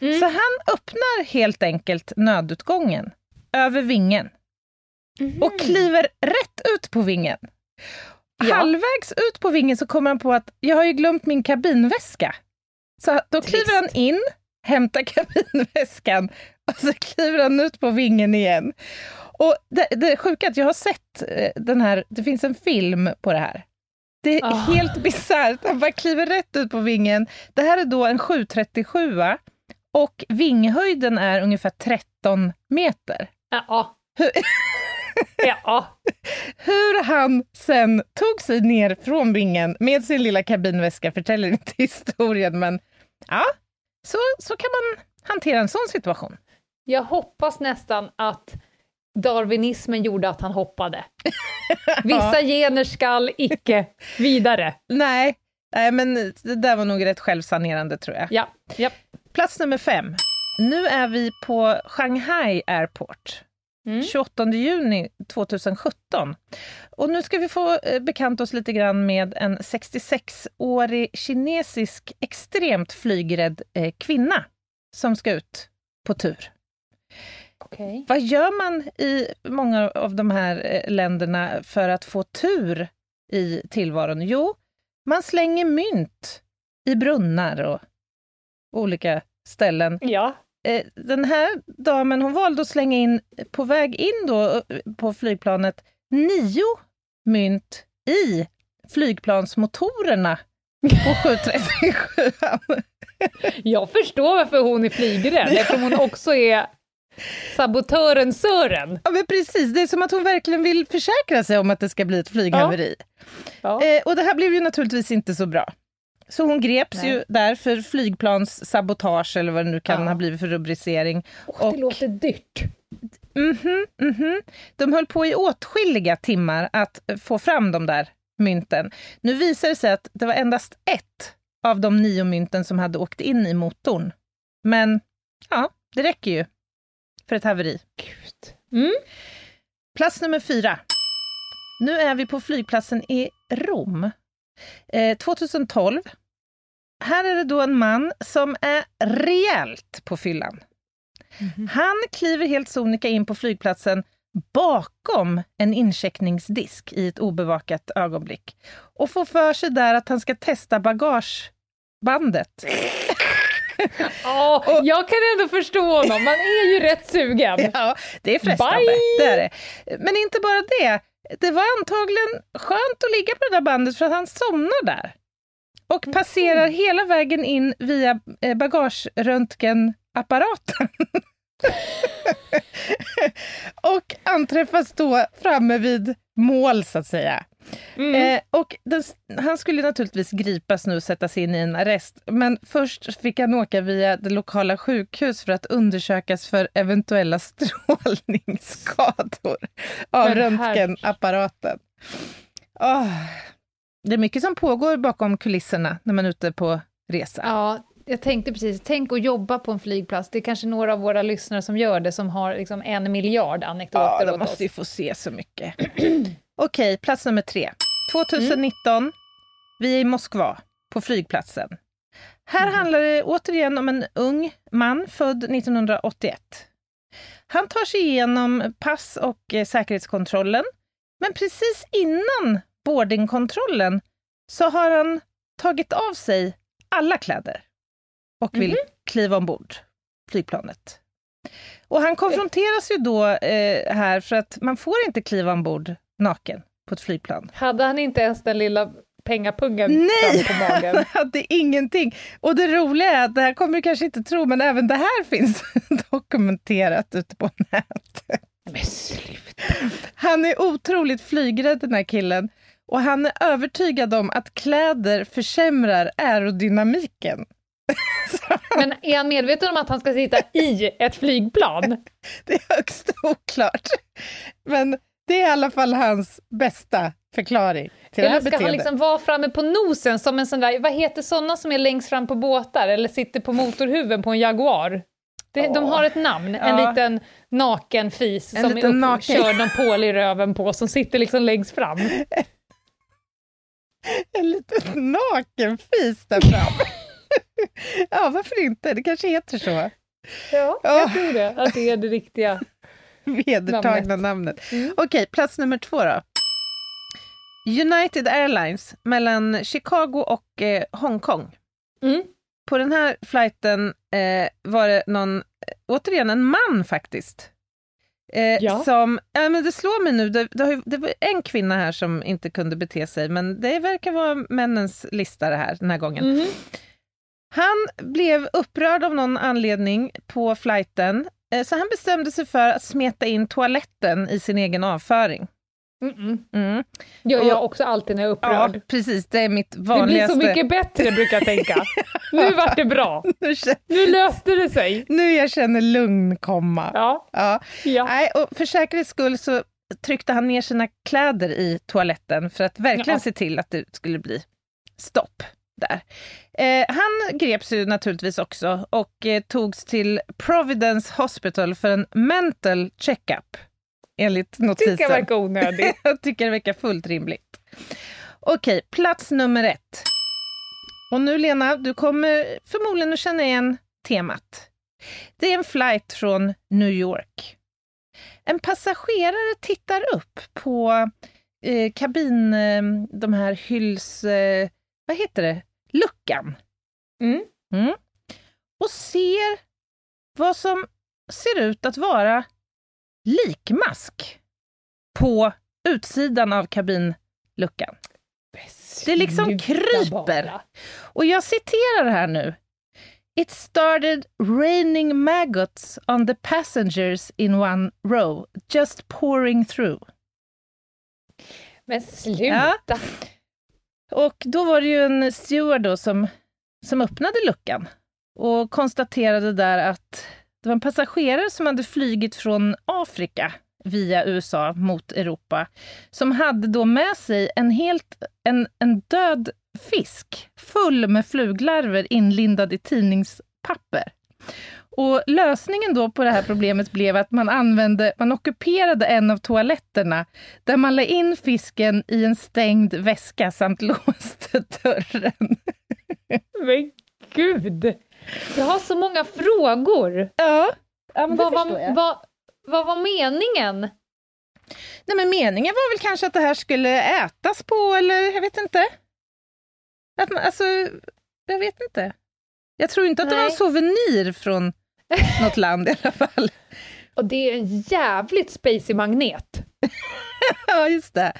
Mm. Så han öppnar helt enkelt nödutgången över vingen och kliver rätt ut på vingen. Ja. Halvvägs ut på vingen så kommer han på att jag har ju glömt min kabinväska. Så då kliver han in, hämtar kabinväskan och så kliver han ut på vingen igen. Och det, det sjuka är att jag har sett eh, den här, det finns en film på det här. Det är Ah. helt bisarrt. Han bara kliver rätt ut på vingen. Det här är då en 737 och vinghöjden är ungefär 13 meter. Ja. Hur, ja. hur han sen tog sig ner från vingen med sin lilla kabinväska förtäller inte historien, men ja, så, så kan man hantera en sån situation. Jag hoppas nästan att darwinismen gjorde att han hoppade. (laughs) Vissa gener skall icke vidare. Nej, nej, men det där var nog rätt självsanerande tror jag. Ja, ja. Plats nummer fem. Nu är vi på Shanghai Airport. 28 juni 2017. Och nu ska vi få eh, bekanta oss lite grann med en 66-årig kinesisk extremt flygrädd eh, kvinna som ska ut på tur. Okej. Vad gör man i många av de här eh, länderna för att få tur i tillvaron? Jo, man slänger mynt i brunnar och olika ställen. Ja. Eh, Den här damen hon valde att slänga in, på väg in då eh, på flygplanet, nio mynt i flygplansmotorerna på (laughs) 737. Jag förstår varför hon är flygrädd, eftersom hon också är sabotören Sören. Ja, men precis. Det är som att hon verkligen vill försäkra sig om att det ska bli ett flyghaveri. Ja. Eh, och det här blev ju naturligtvis inte så bra. Så hon greps Nej. ju där för flygplanssabotage eller vad det nu kan Ja. ha blivit för rubricering. Och det låter dyrt. Mhm, mhm. De höll på i åtskilliga timmar att få fram de där mynten. Nu visar det sig att det var endast ett av de nio mynten som hade åkt in i motorn. Men ja, det räcker ju för ett haveri. Mm. Plats nummer fyra. Nu är vi på flygplatsen i Rom. Eh, 2012. Här är det då en man som är rejält på fyllan. Han kliver helt sonika in på flygplatsen bakom en incheckningsdisk i ett obevakat ögonblick och får för sig där att han ska testa bagagebandet. (laughs) Ja, jag kan ändå förstå honom, man är ju rätt sugen. (laughs) Ja, det är frestande. Bye! Det är det. Men inte bara det. Det var antagligen skönt att ligga på det där bandet för att han somnar där. Och passerar hela vägen in via eh, bagageröntgenapparaten. (laughs) och anträffas då framme vid mål, så att säga. Eh, och den, han skulle naturligtvis gripas nu och sättas in i en arrest. Men först fick han åka via det lokala sjukhus för att undersökas för eventuella (laughs) strålningsskador av Men röntgenapparaten. Åh, det är mycket som pågår bakom kulisserna när man är ute på resa. Ja, jag tänkte precis, tänk att jobba på en flygplats. Det är kanske några av våra lyssnare som gör det, som har liksom en miljard anekdoter Ja, de åt måste oss. ju få se så mycket. (clears throat) Okej, plats nummer tre. 2019. Vi är i Moskva, på flygplatsen. Här handlar det återigen om en ung man född 1981. Han tar sig igenom pass och eh, säkerhetskontrollen, men precis innan boardingkontrollen så har han tagit av sig alla kläder och vill kliva ombord flygplanet. Och han konfronteras ju då eh, här för att man får inte kliva ombord naken på ett flygplan. Hade han inte ens den lilla pengapungen Nej, på magen? (laughs) han hade ingenting. Och det roliga är att det här kommer du kanske inte tro, men även det här finns (laughs) dokumenterat ute på nätet. Men sluta. Han är otroligt flygrädd den här killen. Och han är övertygad om att kläder försämrar aerodynamiken. (laughs) Men är han medveten om att han ska sitta i ett flygplan? Det är högst oklart. Men det är i alla fall hans bästa förklaring till det här Eller ska han beteendet. liksom vara framme på nosen som en sån där, vad heter såna som är längst fram på båtar eller sitter på motorhuven på en Jaguar? Det, De har ett namn, en Ja. liten naken fis En som liten är naken- uppkörd någon pål i röven på som sitter liksom längst fram. (laughs) En liten nakenfis där fram. (laughs) ja, varför inte? Det kanske heter så. Ja, Ja. jag tror det, att det är det riktiga. (laughs) Vedertagna namnet. Mm. Okej, plats nummer två då. United Airlines mellan Chicago och eh, Hongkong. Mm. På den här flighten eh, var det någon, eh, återigen en man faktiskt. Eh, Ja. som, ja, men det slår mig nu, det, det, har det var en kvinna här som inte kunde bete sig, men det verkar vara männens lista det här den här gången. Mhm. Han blev upprörd av någon anledning på flighten, så han bestämde sig för att smeta in toaletten i sin egen avföring. Mm-mm. Mm. Gör jag också alltid när jag är upprörd. Ja, precis, det är mitt det blir vanligaste. så mycket bättre brukar jag tänka. (laughs) Nu vart det bra. (laughs) nu, känner, Nu löste det sig. nu jag känner lugn komma. Ja, Ja. ja. Nej, och för säkerhets skull så tryckte han ner sina kläder i toaletten för att verkligen Ja. se till att det skulle bli stopp där. Eh, han greps ju naturligtvis också och eh, togs till Providence Hospital för en mental checkup. Enligt notisen. Tycker jag verkar onödigt. (laughs) jag tycker det verkar fullt rimligt. Okej, plats nummer ett. Och nu Lena, du kommer förmodligen att känna igen temat. Det är en flight från New York. En passagerare tittar upp på eh, kabin, eh, de här hylls... Eh, vad heter det? Luckan. Mm. Mm. Och ser vad som ser ut att vara likmask på utsidan av kabinluckan. Det liksom kryper. Och jag citerar här nu. It started raining maggots on the passengers in one row, just pouring through. Men sluta. Och då var det ju en steward då som, som öppnade luckan och konstaterade där att det var en passagerare som hade flygit från Afrika via USA mot Europa, som hade då med sig en, helt, en, en död fisk full med fluglarver inlindad i tidningspapper. Och lösningen då på det här problemet blev att man använde, man ockuperade en av toaletterna där man la in fisken i en stängd väska samt (laughs) låste dörren. Men gud! Jag har så många frågor. Ja, ja men det Vad förstår var, jag. vad, vad var meningen? Nej, men meningen var väl kanske att det här skulle ätas på, eller jag vet inte. Att man, alltså, jag vet inte. Jag tror inte att det var en Nej. souvenir från (laughs) något land i alla fall. Och det är en jävligt spacey magnet. (laughs) Ja, just det.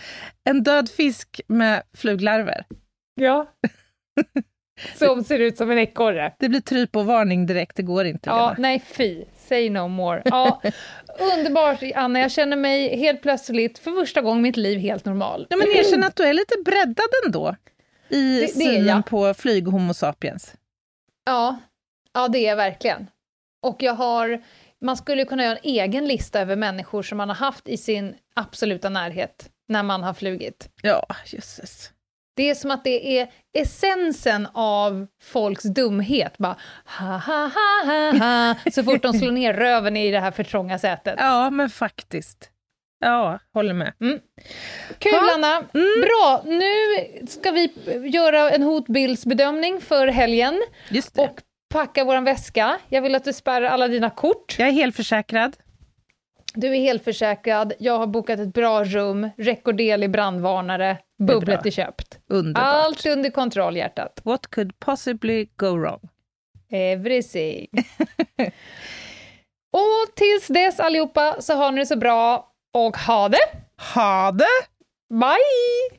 En död fisk med fluglarver. Ja. (laughs) Som ser ut som en ekorre. Det blir tryp-och-varning direkt, det går inte. Ja, Lena. nej fy. Say no more. Ja, underbart Anna, jag känner mig helt plötsligt för första gången i mitt liv helt normal. Ja, men erkänn att du är lite breddad ändå i Det- synen jag. på flyg-homo sapiens. Ja, ja det är jag verkligen. Och jag har, man skulle kunna göra en egen lista över människor som man har haft i sin absoluta närhet när man har flugit. Ja, jösses. Det är som att det är essensen av folks dumhet. Bara ha ha ha ha ha, så fort de slår ner röven i det här för trånga sätet. Ja, men faktiskt. Ja, håller med. Kul Ja. Anna! Bra, nu ska vi göra en hotbildsbedömning för helgen Just det. och packa vår väska. Jag vill att du spärrar alla dina kort. Jag är helförsäkrad. Du är helt försäkrad, jag har bokat ett bra rum, rekorderlig brandvarnare, bubblet bra. är köpt. Underbart. Allt under kontroll, hjärtat. What could possibly go wrong? Everything. (laughs) Och tills dess allihopa så har ni det så bra och ha det! Ha det! Bye!